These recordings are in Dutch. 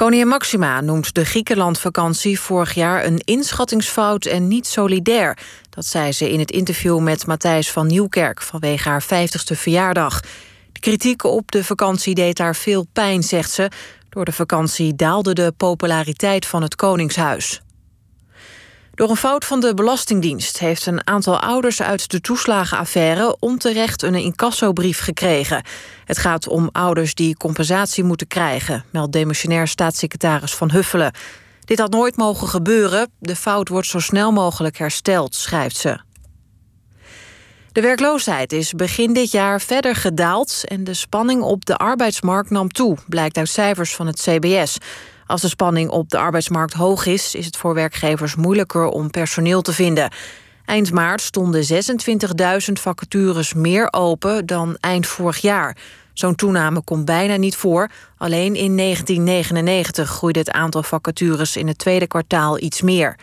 Koningin Maxima noemt de Griekenlandvakantie vorig jaar een inschattingsfout en niet solidair. Dat zei ze in het interview met Matthijs van Nieuwkerk vanwege haar 50ste verjaardag. De kritiek op de vakantie deed haar veel pijn, zegt ze. Door de vakantie daalde de populariteit van het Koningshuis. Door een fout van de Belastingdienst heeft een aantal ouders uit de toeslagenaffaire onterecht een incassobrief gekregen. Het gaat om ouders die compensatie moeten krijgen, meldt demissionair staatssecretaris Van Huffelen. Dit had nooit mogen gebeuren. De fout wordt zo snel mogelijk hersteld, schrijft ze. De werkloosheid is begin dit jaar verder gedaald en de spanning op de arbeidsmarkt nam toe, blijkt uit cijfers van het CBS. Als de spanning op de arbeidsmarkt hoog is, is het voor werkgevers moeilijker om personeel te vinden. Eind maart stonden 26.000 vacatures meer open dan eind vorig jaar. Zo'n toename komt bijna niet voor. Alleen in 1999 groeide het aantal vacatures in het tweede kwartaal iets meer.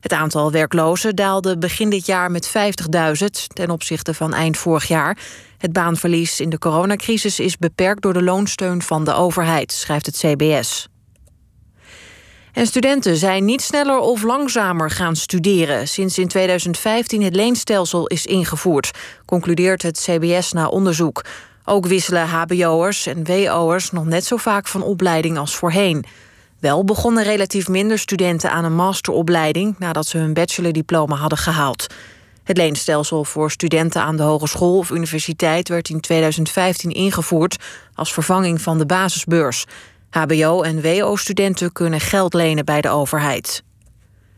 Het aantal werklozen daalde begin dit jaar met 50.000 ten opzichte van eind vorig jaar. Het baanverlies in de coronacrisis is beperkt door de loonsteun van de overheid, schrijft het CBS. En studenten zijn niet sneller of langzamer gaan studeren... sinds in 2015 het leenstelsel is ingevoerd... concludeert het CBS na onderzoek. Ook wisselen hbo'ers en wo'ers nog net zo vaak van opleiding als voorheen. Wel begonnen relatief minder studenten aan een masteropleiding... nadat ze hun bachelordiploma hadden gehaald. Het leenstelsel voor studenten aan de hogeschool of universiteit... werd in 2015 ingevoerd als vervanging van de basisbeurs... HBO- en WO-studenten kunnen geld lenen bij de overheid.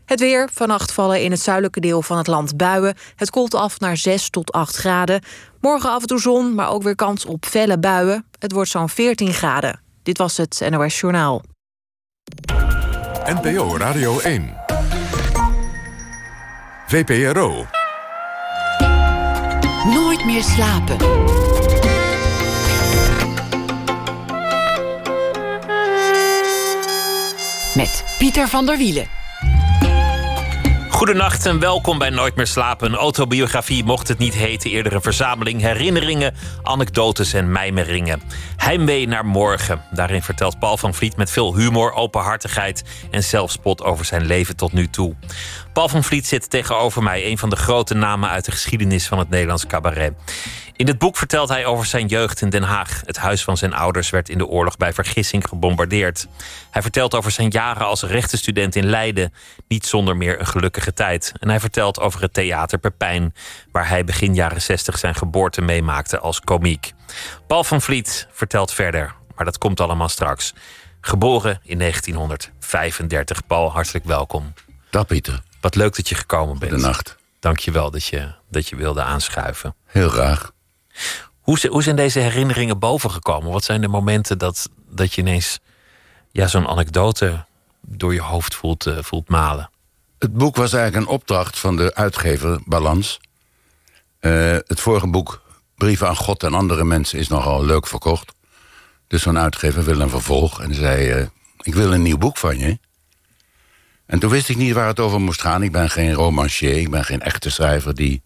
Het weer. Vannacht vallen in het zuidelijke deel van het land buien. Het koelt af naar 6 tot 8 graden. Morgen af en toe zon, maar ook weer kans op felle buien. Het wordt zo'n 14 graden. Dit was het NOS Journaal. NPO Radio 1. VPRO. Nooit meer slapen. Met Pieter van der Wielen. Goedenacht en welkom bij Nooit meer slapen. Een autobiografie mocht het niet heten. Eerder een verzameling herinneringen, anekdotes en mijmeringen. Heimwee naar morgen. Daarin vertelt Paul van Vliet met veel humor, openhartigheid en zelfspot over zijn leven tot nu toe. Paul van Vliet zit tegenover mij, een van de grote namen uit de geschiedenis van het Nederlands cabaret. In het boek vertelt hij over zijn jeugd in Den Haag. Het huis van zijn ouders werd in de oorlog bij vergissing gebombardeerd. Hij vertelt over zijn jaren als rechtenstudent in Leiden, niet zonder meer een gelukkige tijd. En hij vertelt over het theater Pepijn, waar hij begin jaren 60 zijn geboorte meemaakte als komiek. Paul van Vliet vertelt verder, maar dat komt allemaal straks. Geboren in 1935. Paul, hartelijk welkom. Dag Pieter. Wat leuk dat je gekomen bent. Goedenacht. Dank je wel dat je, dat je wilde aanschuiven. Heel graag. Hoe, hoe zijn deze herinneringen bovengekomen? Wat zijn de momenten dat, dat je ineens ja, zo'n anekdote door je hoofd voelt, uh, voelt malen? Het boek was eigenlijk een opdracht van de uitgever Balans. Uh, het vorige boek, Brieven aan God en andere mensen, is nogal leuk verkocht. Dus zo'n uitgever wil een vervolg en zei: uh, Ik wil een nieuw boek van je. En toen wist ik niet waar het over moest gaan. Ik ben geen romancier, ik ben geen echte schrijver die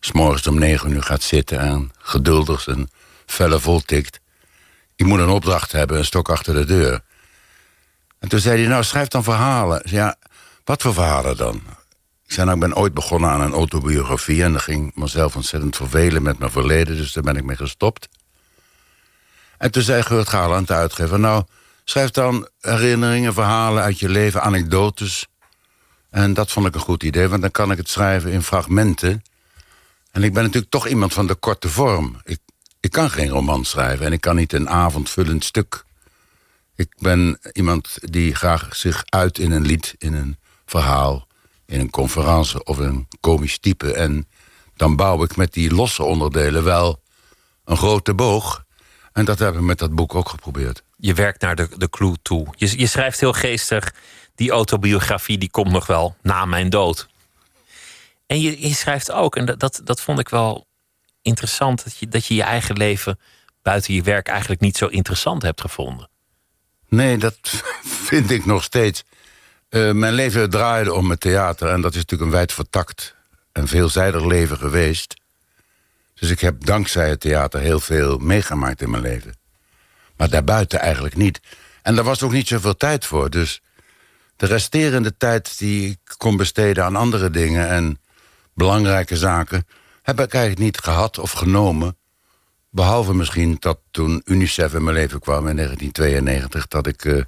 s'morgens om negen uur gaat zitten en geduldig zijn vellen voltikt. Ik moet een opdracht hebben, een stok achter de deur. En toen zei hij, nou schrijf dan verhalen. Ja, wat voor verhalen dan? Ik zei, nou, ik ben ooit begonnen aan een autobiografie... en dat ging mezelf ontzettend vervelen met mijn verleden... dus daar ben ik mee gestopt. En toen zei Geurt Galand, de uitgever... nou, schrijf dan herinneringen, verhalen uit je leven, anekdotes. En dat vond ik een goed idee, want dan kan ik het schrijven in fragmenten... En ik ben natuurlijk toch iemand van de korte vorm. Ik, ik kan geen roman schrijven en ik kan niet een avondvullend stuk. Ik ben iemand die graag zich uit in een lied, in een verhaal... in een conferentie of een komisch type. En dan bouw ik met die losse onderdelen wel een grote boog. En dat hebben we met dat boek ook geprobeerd. Je werkt naar de, de clue toe. Je, je schrijft heel geestig, die autobiografie die komt nog wel na mijn dood. En je, je schrijft ook, en dat, dat, dat vond ik wel interessant, dat je, dat je je eigen leven buiten je werk eigenlijk niet zo interessant hebt gevonden. Nee, dat vind ik nog steeds. Uh, mijn leven draaide om het theater en dat is natuurlijk een wijd vertakt en veelzijdig leven geweest. Dus ik heb dankzij het theater heel veel meegemaakt in mijn leven. Maar daarbuiten eigenlijk niet. En daar was ook niet zoveel tijd voor. Dus de resterende tijd die ik kon besteden aan andere dingen... en belangrijke zaken, heb ik eigenlijk niet gehad of genomen. Behalve misschien dat toen UNICEF in mijn leven kwam in 1992... dat ik uh,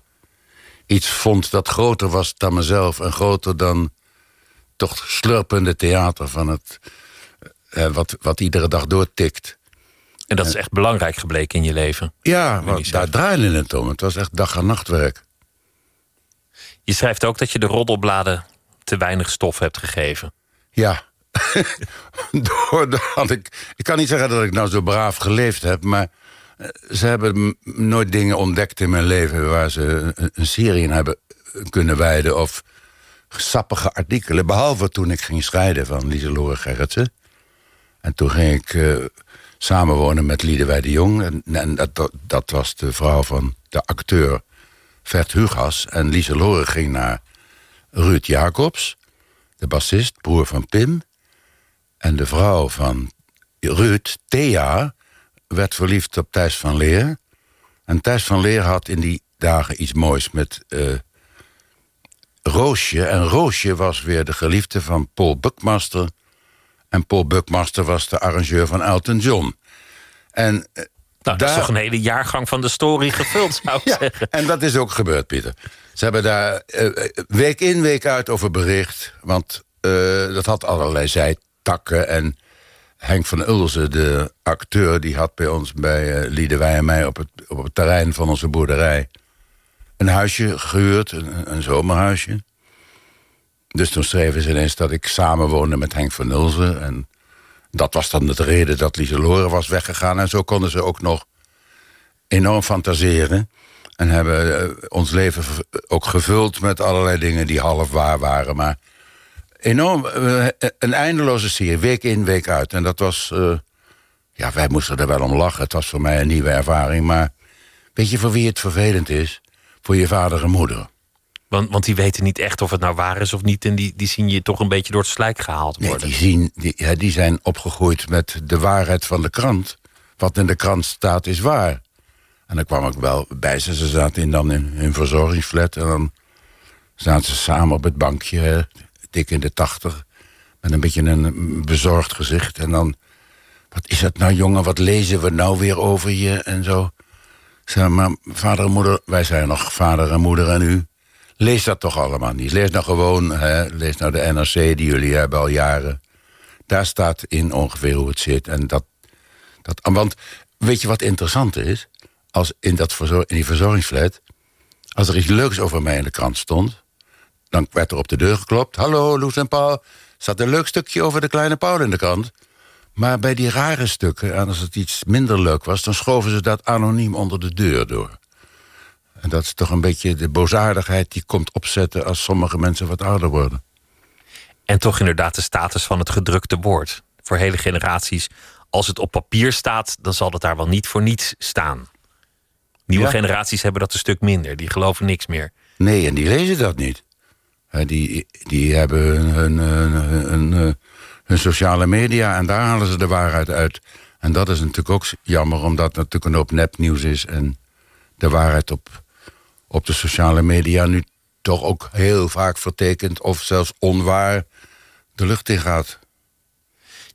iets vond dat groter was dan mezelf... en groter dan toch slurpende theater van het... Uh, wat, wat iedere dag doortikt. En dat is echt belangrijk gebleken in je leven? Ja, want daar draaide het om. Het was echt dag- en nachtwerk. Je schrijft ook dat je de roddelbladen te weinig stof hebt gegeven. Ja. Doordat ik, ik kan niet zeggen dat ik nou zo braaf geleefd heb, maar eh, ze hebben nooit dingen ontdekt in mijn leven waar ze een serie in hebben kunnen wijden of sappige artikelen. Behalve toen ik ging scheiden van Lieselore Gerritsen. En toen ging ik uh, samenwonen met Liedewij de Jong. En, dat, dat, was de vrouw van de acteur Vert Hugas. En Lieselore ging naar Ruud Jacobs, de bassist, broer van Pim. En de vrouw van Ruud, Thea, werd verliefd op Thijs van Leer. En Thijs van Leer had in die dagen iets moois met uh, Roosje. En Roosje was weer de geliefde van Paul Buckmaster. En Paul Buckmaster was de arrangeur van Elton John. En uh, nou, dat is toch een hele jaargang van de story gevuld, zou ik ja, zeggen. En dat is ook gebeurd, Pieter. Ze hebben daar uh, week in, week uit over bericht. Want uh, dat had allerlei zijtakken. En Henk van Ulzen, de acteur... die had bij ons, bij uh, Liedewij en mij... Op het, op het terrein van onze boerderij... een huisje gehuurd, een, een zomerhuisje. Dus toen schreven ze ineens dat ik samenwoonde met Henk van Ulzen... en dat was dan de reden dat Lieselore was weggegaan. En zo konden ze ook nog enorm fantaseren. En hebben uh, ons leven ook gevuld met allerlei dingen die half waar waren. Maar enorm, uh, een eindeloze serie, week in, week uit. En dat was, ja, wij moesten er wel om lachen. Het was voor mij een nieuwe ervaring. Maar weet je voor wie het vervelend is? Voor je vader en moeder. Want, want die weten niet echt of het nou waar is of niet. En die, die zien je toch een beetje door het slijk gehaald worden. Nee, die, zien, die, ja, die zijn opgegroeid met de waarheid van de krant. Wat in de krant staat is waar. En dan kwam ik wel bij ze. Ze zaten in, dan in hun verzorgingsflat. En dan zaten ze samen op het bankje, dik in de tachtig. Met een beetje een bezorgd gezicht. En dan, wat is dat nou jongen, wat lezen we nou weer over je? En zo. Zeg maar, vader en moeder, wij zijn nog vader en moeder en u. Lees dat toch allemaal niet. Lees nou gewoon, hè, lees nou de NRC die jullie hebben al jaren. Daar staat in ongeveer hoe het zit. En dat, dat, want weet je wat interessant is? Als in, dat in die verzorgingsflat... als er iets leuks over mij in de krant stond... dan werd er op de deur geklopt. Hallo, Loes en Paul. Zat een leuk stukje over de kleine Paul in de krant. Maar bij die rare stukken, en als het iets minder leuk was... dan schoven ze dat anoniem onder de deur door. En dat is toch een beetje de boosaardigheid die komt opzetten... als sommige mensen wat ouder worden. En toch inderdaad de status van het gedrukte woord. Voor hele generaties. Als het op papier staat, dan zal het daar wel niet voor niets staan. Nieuwe ja. generaties hebben dat een stuk minder. Die geloven niks meer. Nee, en die lezen dat niet. Die, die hebben hun, hun, hun, hun, hun sociale media en daar halen ze de waarheid uit. En dat is natuurlijk ook jammer, omdat het natuurlijk een hoop nepnieuws is... en de waarheid op, op de sociale media nu toch ook heel vaak vertekend... of zelfs onwaar de lucht in gaat.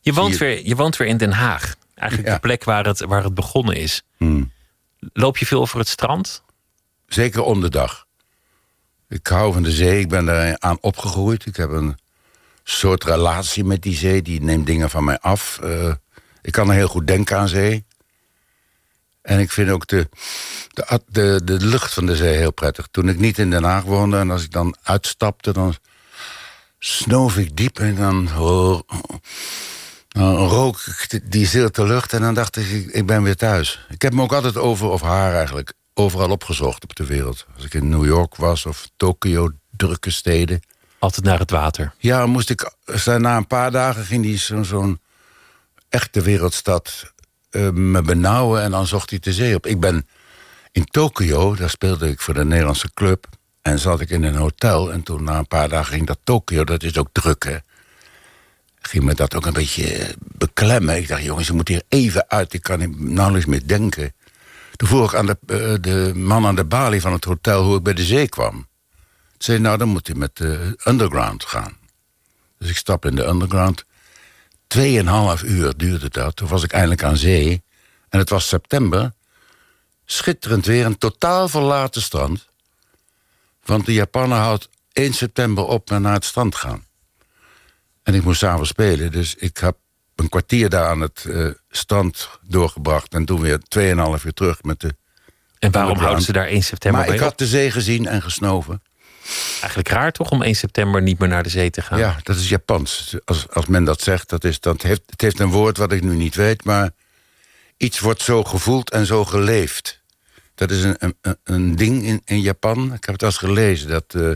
Je woont. Weer, je woont weer in Den Haag. Eigenlijk ja. de plek waar het, waar het begonnen is. Hmm. Loop je veel over het strand? Zeker om de dag. Ik hou van de zee, ik ben daar aan opgegroeid. Ik heb een soort relatie met die zee, die neemt dingen van mij af. Uh, ik kan er heel goed denken aan zee. En ik vind ook de, de, de, de lucht van de zee heel prettig. Toen ik niet in Den Haag woonde en als ik dan uitstapte... dan snoof ik diep en dan, oh, dan rook ik die zilte lucht... en dan dacht ik, ik ben weer thuis. Ik heb me ook altijd over, of haar eigenlijk, overal opgezocht op de wereld. Als ik in New York was of Tokio, drukke steden. Altijd naar het water? Ja, moest ik, na een paar dagen ging die zo'n zo'n echte wereldstad uh, me benauwen en dan zocht hij de zee op. Ik ben in Tokio, daar speelde ik voor de Nederlandse club... en zat ik in een hotel en toen na een paar dagen ging dat Tokio... dat is ook druk, hè. Ging me dat ook een beetje beklemmen. Ik dacht, jongens, je moet hier even uit. Ik kan nauwelijks meer denken. Toen vroeg ik aan de, eh, de man aan de balie van het hotel hoe ik bij de zee kwam. Toen zei nou dan moet hij met de underground gaan. Dus ik stap in de underground. Tweeënhalf uur duurde dat. Toen was ik eindelijk aan zee. En het was september. Schitterend weer, een totaal verlaten strand. Want de Japaner houdt 1 september op en naar het strand gaan. En ik moest s'avonds spelen, dus ik heb een kwartier daar aan het uh, strand doorgebracht... en toen weer 2,5 uur terug met de... En waarom houden ze daar 1 september Maar ik had de zee gezien en gesnoven. Eigenlijk raar toch om 1 september niet meer naar de zee te gaan? Ja, dat is Japans. Als, als men dat zegt, dat is, dat heeft, het heeft een woord wat ik nu niet weet... maar iets wordt zo gevoeld en zo geleefd. Dat is een, een, een ding in, in Japan. Ik heb het als gelezen. Dat, uh,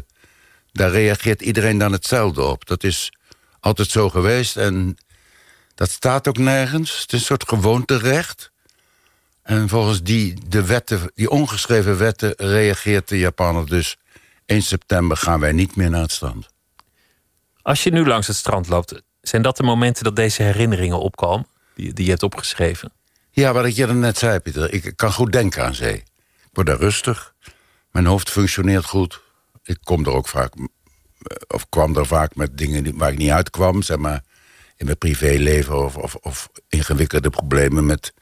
daar reageert iedereen dan hetzelfde op. Dat is altijd zo geweest en dat staat ook nergens. Het is een soort gewoonterecht. En volgens die, de wetten, die ongeschreven wetten reageert de Japaner dus... 1 september gaan wij niet meer naar het strand. Als je nu langs het strand loopt, zijn dat de momenten dat deze herinneringen opkomen? Die, die je hebt opgeschreven? Ja, wat ik je net zei, Pieter. Ik kan goed denken aan zee. Ik word daar rustig. Mijn hoofd functioneert goed. Ik kom er ook vaak, of kwam er vaak met dingen waar ik niet uitkwam, zeg maar in mijn privéleven of, of, of ingewikkelde problemen met,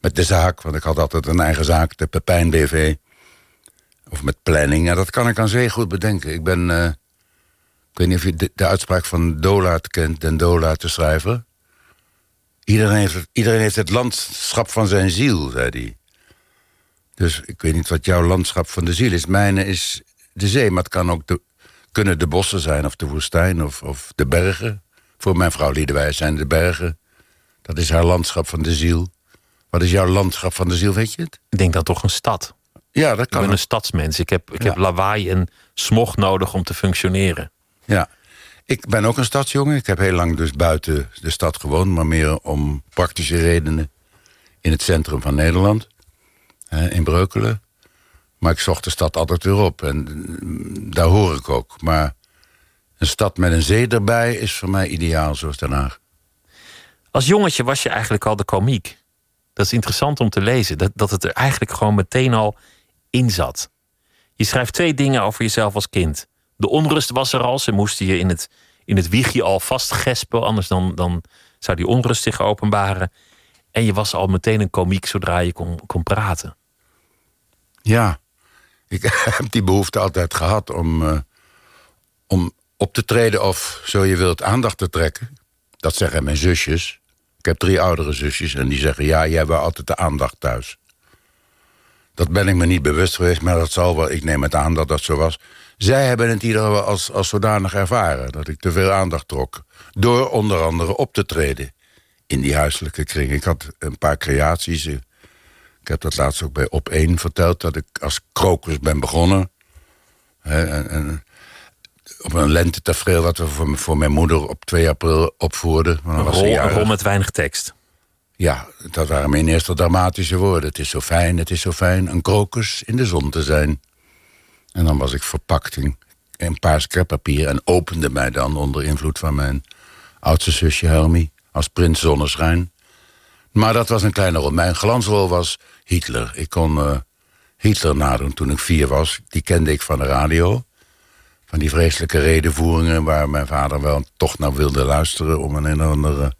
met de zaak. Want ik had altijd een eigen zaak, de Pepijn BV. Of met planning. En dat kan ik aan zee goed bedenken. Ik ben, uh, ik weet niet of je de, de uitspraak van Dolaert kent, Den Dolaert, te schrijver. Iedereen heeft, het, iedereen heeft het landschap van zijn ziel, zei hij. Dus ik weet niet wat jouw landschap van de ziel is. Mijne is de zee, maar het kan ook de, kunnen de bossen zijn... of de woestijn of, of de bergen. Voor mijn vrouw Liedewij zijn de bergen. Dat is haar landschap van de ziel. Wat is jouw landschap van de ziel, weet je het? Ik denk dan toch een stad. Ja, dat kan. Ik ben een stadsmens. Ik heb, ik Ja. heb lawaai en smog nodig om te functioneren. Ja. Ik ben ook een stadsjongen. Ik heb heel lang dus buiten de stad gewoond... maar meer om praktische redenen in het centrum van Nederland. hè, in Breukelen. Maar ik zocht de stad altijd weer op. En mm, daar hoor ik ook. Maar een stad met een zee erbij is voor mij ideaal, zoals Den Haag. Als jongetje was je eigenlijk al de komiek. Dat is interessant om te lezen. Dat, dat het er eigenlijk gewoon meteen al in zat. Je schrijft twee dingen over jezelf als kind. De onrust was er al. Ze moesten je in het, in het wiegje al vastgespen. Anders dan, dan zou die onrust zich openbaren. En je was al meteen een komiek zodra je kon, kon praten. Ja, ik heb die behoefte altijd gehad om, eh, om op te treden of, zo je wilt, aandacht te trekken. Dat zeggen mijn zusjes. Ik heb drie oudere zusjes en die zeggen... ja, jij hebt altijd de aandacht thuis. Dat ben ik me niet bewust geweest, maar dat zal wel... ik neem het aan dat dat zo was. Zij hebben het in ieder geval als, als zodanig ervaren... dat ik te veel aandacht trok. Door onder andere op te treden in die huiselijke kring. Ik had een paar creaties... ik heb dat laatst ook bij Op 1 verteld... dat ik als krokus ben begonnen. En, en op een lentetafereel wat we voor, voor mijn moeder op 2 april opvoerden. Een rol, een rol met weinig tekst. Ja, dat waren mijn eerste dramatische woorden. Het is zo fijn, het is zo fijn een krokus in de zon te zijn. En dan was ik verpakt in een paars kreppapier... en opende mij dan onder invloed van mijn oudste zusje Helmi... als prins zonneschijn. Maar dat was een kleine rol. Mijn glansrol was Hitler. Ik kon eh, Hitler nadoen toen ik vier was. Die kende ik van de radio. Van die vreselijke redenvoeringen... waar mijn vader wel toch naar wilde luisteren... om een en andere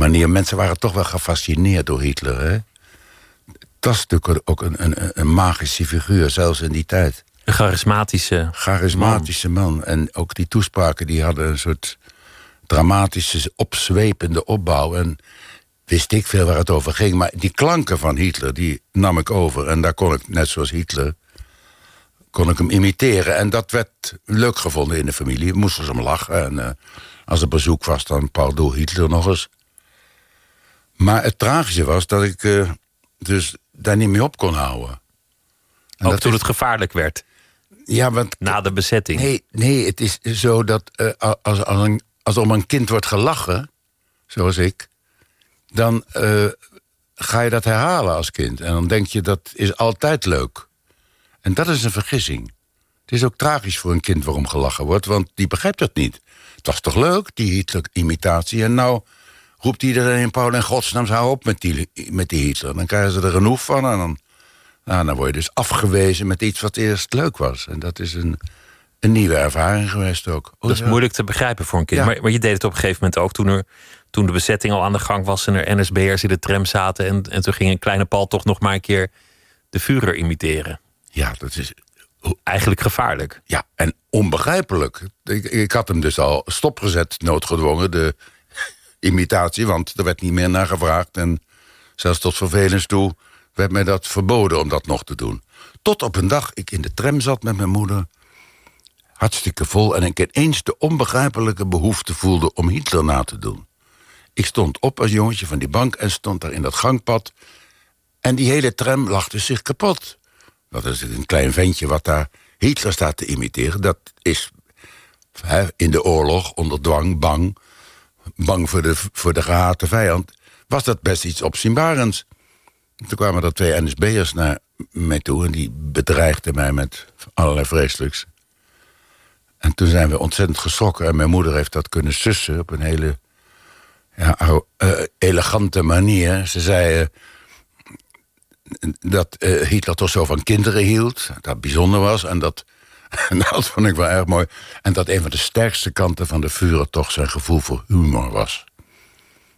manier. Mensen waren toch wel gefascineerd door Hitler. Hè? Dat is natuurlijk ook een, een, een magische figuur, zelfs in die tijd. Een charismatische. Charismatische man. En ook die toespraken die hadden een soort dramatische, opzwepende opbouw. En wist ik veel waar het over ging. Maar die klanken van Hitler, die nam ik over. En daar kon ik, net zoals Hitler, kon ik hem imiteren. En dat werd leuk gevonden in de familie. Moesten ze om lachen. En eh, als er bezoek was, dan pardon Hitler nog eens. Maar het tragische was dat ik eh, dus daar niet mee op kon houden. En Ook dat toen is- het gevaarlijk werd. Ja, want Na de bezetting. Nee, nee, het is zo dat eh, als, als, een, als om een kind wordt gelachen, zoals ik, dan eh, ga je dat herhalen als kind. En dan denk je dat is altijd leuk. En dat is een vergissing. Het is ook tragisch voor een kind waarom gelachen wordt, want die begrijpt het niet. Het was toch leuk, die Hitler-imitatie. En nou roept iedereen in Paul en godsnaam, hou op met die, met die Hitler. Dan krijgen ze er genoeg van en dan Nou, dan word je dus afgewezen met iets wat eerst leuk was. En dat is een, een nieuwe ervaring geweest ook. Dat is moeilijk te begrijpen voor een kind. Ja. Maar, maar je deed het op een gegeven moment ook toen, er, toen de bezetting al aan de gang was en er NSB'ers in de tram zaten. En, en toen ging een kleine Paul toch nog maar een keer de Führer imiteren. Ja, dat is Eigenlijk gevaarlijk. Ja, en onbegrijpelijk. Ik, ik had hem dus al stopgezet, noodgedwongen, de imitatie, want er werd niet meer naar gevraagd. En zelfs tot vervelens toe werd mij dat verboden om dat nog te doen. Tot op een dag ik in de tram zat met mijn moeder, hartstikke vol, en ik ineens de onbegrijpelijke behoefte voelde om Hitler na te doen. Ik stond op als jongetje van die bank en stond daar in dat gangpad. En die hele tram lachte zich kapot. Dat is een klein ventje wat daar Hitler staat te imiteren. Dat is in de oorlog, onder dwang, bang. Bang voor de, voor de gehate vijand. Was dat best iets opzienbarends. Toen kwamen er twee NSB'ers naar mij toe... en die bedreigden mij met allerlei vreselijks. En toen zijn we ontzettend geschrokken. En mijn moeder heeft dat kunnen sussen op een hele eh, elegante manier. Ze zei... dat eh, Hitler toch zo van kinderen hield. Dat bijzonder was. En dat, en dat vond ik wel erg mooi. En dat een van de sterkste kanten van de Führer toch zijn gevoel voor humor was.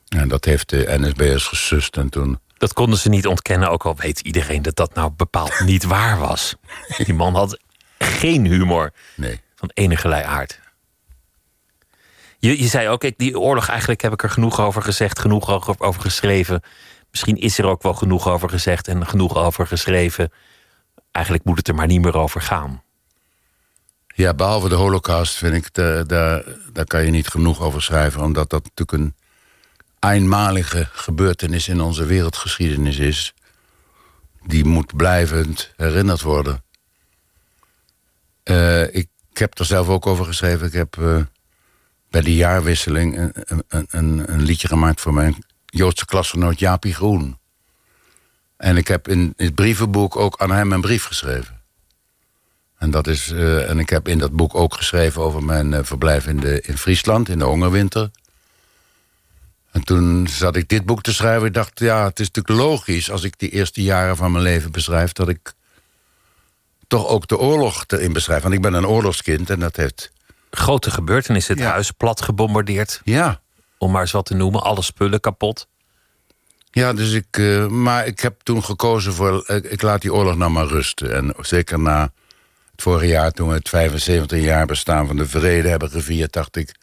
En dat heeft de NSB'ers gesust. En toen. Dat konden ze niet ontkennen, ook al weet iedereen dat dat nou bepaald niet waar was. Die man had geen humor Nee. van enigerlei aard. Je, je zei ook, ik, die oorlog, eigenlijk heb ik er genoeg over gezegd, genoeg over, over geschreven. Misschien is er ook wel genoeg over gezegd en genoeg over geschreven. Eigenlijk moet het er maar niet meer over gaan. Ja, behalve de Holocaust vind ik, de, daar, daar kan je niet genoeg over schrijven. Omdat dat natuurlijk een eenmalige gebeurtenis in onze wereldgeschiedenis is. Die moet blijvend herinnerd worden. Eh, ik, heb er zelf ook over geschreven. Ik heb eh, bij de jaarwisseling een, een, een, een liedje gemaakt voor mijn Joodse klasgenoot Jaapie Groen. En ik heb in het brievenboek ook aan hem een brief geschreven. En, dat is, eh, en ik heb in dat boek ook geschreven over mijn eh, verblijf in, de, in Friesland, in de hongerwinter. En toen zat ik dit boek te schrijven. Ik dacht, ja, het is natuurlijk logisch als ik die eerste jaren van mijn leven beschrijf, dat ik toch ook de oorlog erin beschrijf. Want ik ben een oorlogskind en dat heeft. Grote gebeurtenis, het Ja. huis plat gebombardeerd, Ja, om maar eens wat te noemen. Alle spullen kapot. ja dus ik. eh, maar ik heb toen gekozen voor. ik laat die oorlog nou maar rusten. En zeker na het vorige jaar, toen we het 75 jaar bestaan van de vrede hebben gevierd, dacht ik.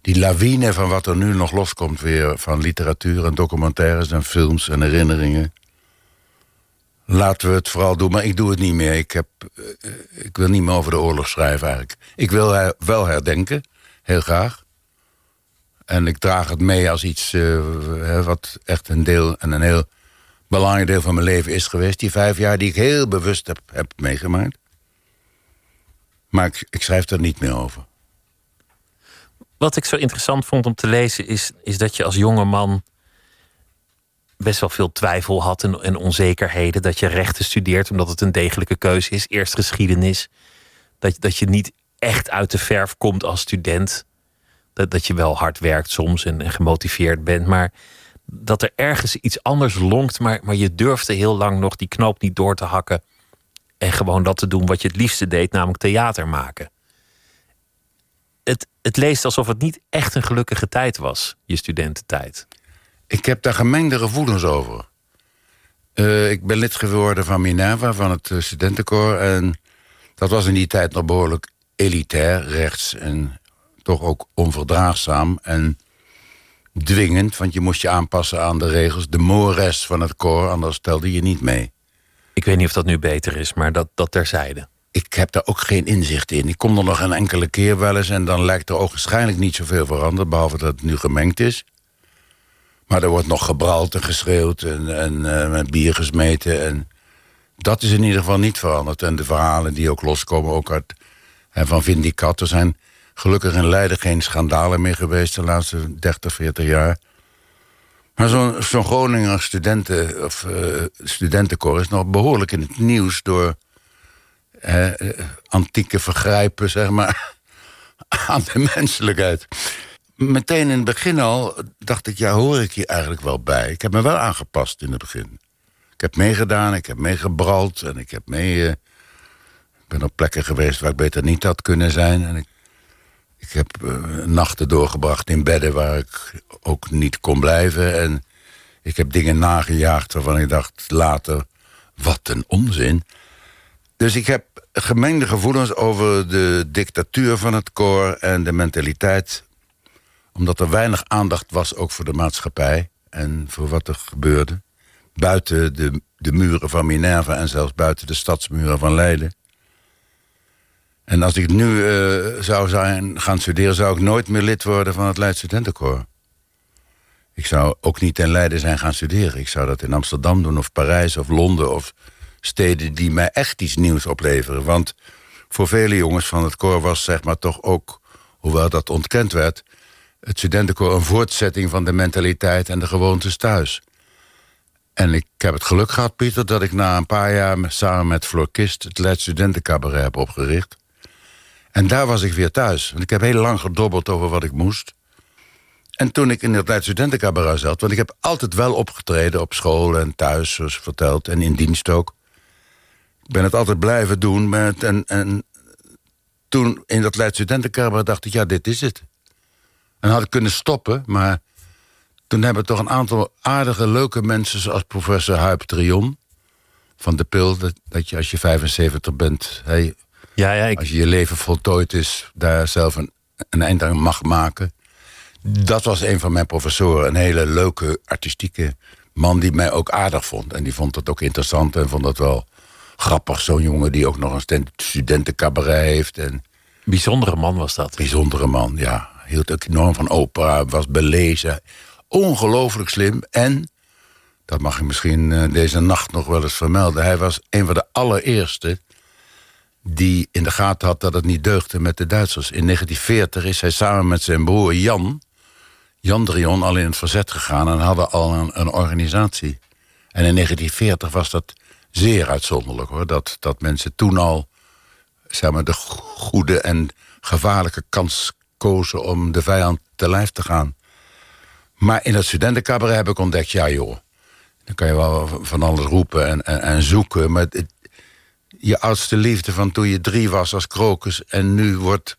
Die lawine van wat er nu nog loskomt weer van literatuur en documentaires en films en herinneringen. Laten we het vooral doen, maar ik doe het niet meer. Ik, heb, eh, ik wil niet meer over de oorlog schrijven eigenlijk. Ik wil wel herdenken, heel graag. En ik draag het mee als iets eh, wat echt een deel en een heel belangrijk deel van mijn leven is geweest. Die vijf jaar die ik heel bewust heb meegemaakt. Maar ik, schrijf er niet meer over. Wat ik zo interessant vond om te lezen is, is dat je als jonge man best wel veel twijfel had en, en onzekerheden. Dat je rechten studeert omdat het een degelijke keuze is. Eerst geschiedenis. Dat, dat je niet echt uit de verf komt als student. Dat, dat je wel hard werkt soms en, en gemotiveerd bent. Maar dat er ergens iets anders lonkt. Maar, maar je durfde heel lang nog die knoop niet door te hakken. En gewoon dat te doen wat je het liefste deed, namelijk theater maken het, het leest alsof het niet echt een gelukkige tijd was, je studententijd. Ik heb daar gemengde gevoelens over. Eh, ik ben lid geworden van Minerva, van het eh, studentenkoor. En dat was in die tijd nog behoorlijk elitair, rechts. En toch ook onverdraagzaam en dwingend. Want je moest je aanpassen aan de regels. De mores van het koor, anders telde je niet mee. Ik weet niet of dat nu beter is, maar dat, dat terzijde. Ik heb daar ook geen inzicht in. Ik kom er nog een enkele keer wel eens... en dan lijkt er ook waarschijnlijk niet zoveel veranderd... behalve dat het nu gemengd is. Maar er wordt nog gebrald en geschreeuwd en, en eh, met bier gesmeten. En dat is in ieder geval niet veranderd. En de verhalen die ook loskomen, ook uit, hè, van Vindicat... er zijn gelukkig in Leiden geen schandalen meer geweest... de laatste 30, 40 jaar. Maar zo'n Groninger studenten, of, studentenkoor is nog behoorlijk in het nieuws... door eh, antieke vergrijpen, zeg maar, aan de menselijkheid. Meteen in het begin al dacht ik, ja, hoor ik hier eigenlijk wel bij? Ik heb me wel aangepast in het begin. Ik heb meegedaan, ik heb meegebrald en ik heb mee... eh, ik ben op plekken geweest waar ik beter niet had kunnen zijn. En ik, ik heb eh, nachten doorgebracht in bedden waar ik ook niet kon blijven. En ik heb dingen nagejaagd waarvan ik dacht later... wat een onzin. Dus ik heb gemengde gevoelens over de dictatuur van het koor... en de mentaliteit omdat er weinig aandacht was ook voor de maatschappij en voor wat er gebeurde. Buiten de, de muren van Minerva en zelfs buiten de stadsmuren van Leiden. En als ik nu eh, zou zijn, gaan studeren, zou ik nooit meer lid worden van het Leids Studentenkoor. Ik zou ook niet in Leiden zijn gaan studeren. Ik zou dat in Amsterdam doen, of Parijs, of Londen, of steden die mij echt iets nieuws opleveren. Want voor vele jongens van het koor was zeg maar toch ook, hoewel dat ontkend werd het studentenkoor een voortzetting van de mentaliteit en de gewoontes thuis. En ik heb het geluk gehad, Pieter, dat ik na een paar jaar samen met Floor Kist het Leids Studentencabaret heb opgericht. En daar was ik weer thuis. Want ik heb heel lang gedobbeld over wat ik moest. En toen ik in het Studentencabaret zat, want ik heb altijd wel opgetreden op school en thuis, zoals verteld, en in dienst ook. Ik ben het altijd blijven doen. Met, en, en toen in dat Leids Studentencabaret dacht ik, ja, dit is het. En had ik kunnen stoppen, maar toen hebben toch een aantal aardige, leuke mensen... zoals professor Huip Trion van de Pil... dat, dat je als je 75 bent, hey, Ja, ja, ik, als je je leven voltooid is... daar zelf een, een eind aan mag maken. Dat was een van mijn professoren. Een hele leuke, artistieke man die mij ook aardig vond. En die vond dat ook interessant en vond dat wel grappig. Zo'n jongen die ook nog een studentencabaret heeft... en bijzondere man was dat. Bijzondere man, ja. Hield ook enorm van opera, was belezen. Ongelooflijk slim. En, dat mag ik misschien eh, deze nacht nog wel eens vermelden... hij was een van de allereerste die in de gaten had dat het niet deugde met de Duitsers. In 1940 is hij samen met zijn broer Jan... Jan Drion al in het verzet gegaan en hadden al een, een organisatie. En in 1940 was dat zeer uitzonderlijk, hoor. Dat, dat mensen toen al zeg maar, de goede en gevaarlijke kans kozen om de vijand te lijf te gaan. Maar in het studentencabaret heb ik ontdekt, ja joh, dan kan je wel van alles roepen en, en, en zoeken, maar het- je oudste liefde van toen je drie was als krokus en nu wordt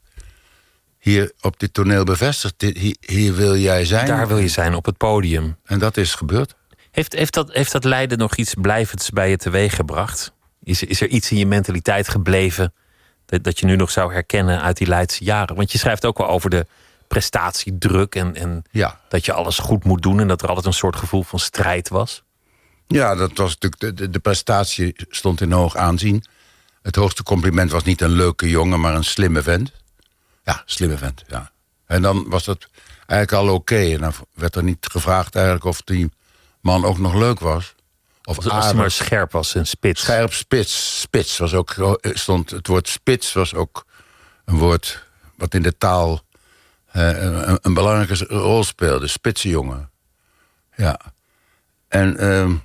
hier op dit toneel bevestigd. Hier, hier wil jij zijn. Daar wil je zijn op het podium. En dat is gebeurd. Heeft, heeft, dat, heeft dat lijden nog iets blijvends bij je teweeg gebracht? Is, is er iets in je mentaliteit gebleven dat, dat je nu nog zou herkennen uit die Leidse jaren? Want je schrijft ook wel over de prestatiedruk en, en Ja. dat je alles goed moet doen en dat er altijd een soort gevoel van strijd was. Ja, dat was natuurlijk de, prestatie stond in hoog aanzien. Het hoogste compliment was niet een leuke jongen, maar een slimme vent. Ja, slimme vent, ja. En dan was dat eigenlijk al oké. En dan werd er niet gevraagd eigenlijk of die man ook nog leuk was. Of als hij maar scherp was en spits. Scherp spits. Spits was ook, stond, het woord spits was ook een woord wat in de taal eh, een, een belangrijke rol speelde. Spitsenjongen. Ja. En ehm,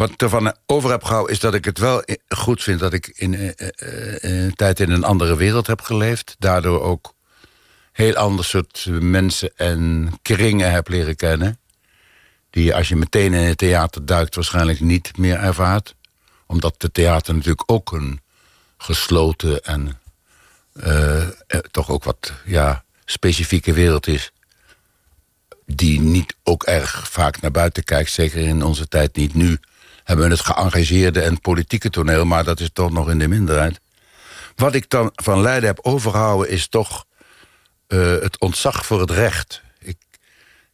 wat ik ervan over heb gehouden is dat ik het wel goed vind dat ik in eh, eh, eh, een tijd in een andere wereld heb geleefd. Daardoor ook heel ander soort mensen en kringen heb leren kennen. Die als je meteen in het theater duikt waarschijnlijk niet meer ervaart. Omdat het theater natuurlijk ook een gesloten en eh, eh, toch ook wat ja, specifieke wereld is. Die niet ook erg vaak naar buiten kijkt. Zeker in onze tijd niet. Nu hebben we het geëngageerde en politieke toneel. Maar dat is toch nog in de minderheid. Wat ik dan van Leiden heb overgehouden is toch eh, het ontzag voor het recht. Ik,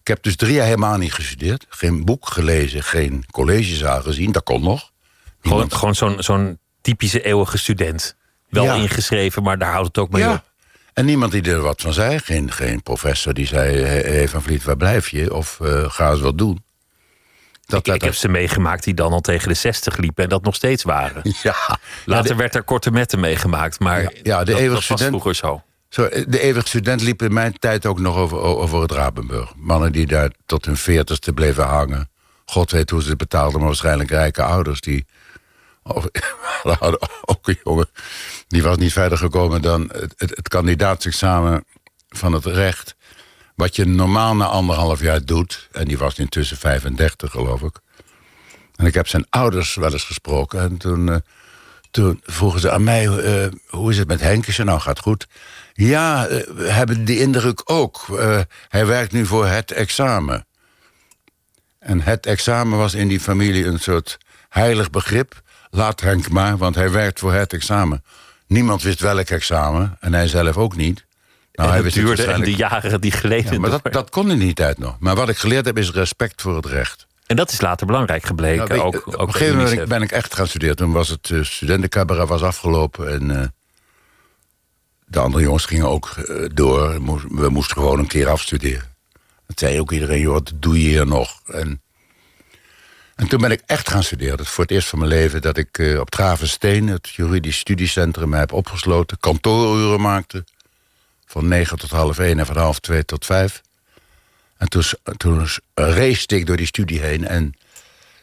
ik heb dus drie jaar helemaal niet gestudeerd. Geen boek gelezen, geen collegezaal gezien. Dat kon nog. Gewoon, Niemand- gewoon zo'n zo'n typische eeuwige student. Wel Ja. ingeschreven, maar daar houdt het ook mee ja. op. En niemand die er wat van zei. Geen, geen professor die zei... Hé hey, Van Vliet, waar blijf je? Of eh, ga eens wat doen. Dat, Ik, dat, ik heb ze meegemaakt die dan al tegen de 60 liepen en dat nog steeds waren. ja, Later ja, de, werd er korte metten meegemaakt, maar Ja, ja, de dat, eeuwige dat was student- vroeger zo. zo, de eeuwig student liep in mijn tijd ook nog over, over het Rabenburg. Mannen die daar tot hun veertigste bleven hangen. God weet hoe ze het betaalden, maar waarschijnlijk rijke ouders. Die, of, ook een jongen, die was niet verder gekomen dan het, het, het kandidaatsexamen van het recht. Wat je normaal na anderhalf jaar doet. En die was intussen 35, geloof ik. En ik heb zijn ouders wel eens gesproken. En toen, uh, toen vroegen ze aan mij, uh, hoe is het met Henk? Ik zei, nou, gaat goed. Ja, we hebben die indruk ook. hij werkt nu voor het examen. En het examen was in die familie een soort heilig begrip. Laat Henk maar, want hij werkt voor het examen. Niemand wist welk examen, en hij zelf ook niet. Nou, hij wist duurde en de jaren die geleden. Ja, maar dat, dat kon in die tijd nog. Maar wat ik geleerd heb is respect voor het recht. En dat is later belangrijk gebleken. Nou, ook, op een gegeven moment ben ik echt gaan studeren. Toen was het uh, studentencabaret was afgelopen. En uh, de andere jongens gingen ook uh, door. We moesten gewoon een keer afstuderen. Dat zei ook iedereen, joh, wat doe je hier nog? En, en toen ben ik echt gaan studeren. Dat is voor het eerst van mijn leven dat ik op Travensteen... het juridisch studiecentrum, heb opgesloten. Kantooruren maakte. Van negen tot half één en van half twee tot vijf. En toen, toen race ik door die studie heen en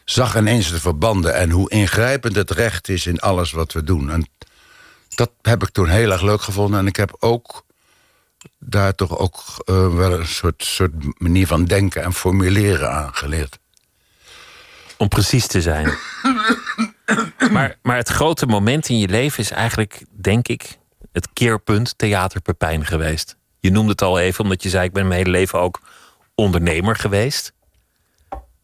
zag ineens de verbanden... en hoe ingrijpend het recht is in alles wat we doen. En dat heb ik toen heel erg leuk gevonden. En ik heb ook daar toch ook uh, wel een soort, soort manier van denken en formuleren aan geleerd. Om precies te zijn. maar, maar het grote moment in je leven is eigenlijk, denk ik, het keerpunt Theater Pepijn geweest. Je noemde het al even, omdat je zei: Ik ben mijn hele leven ook ondernemer geweest.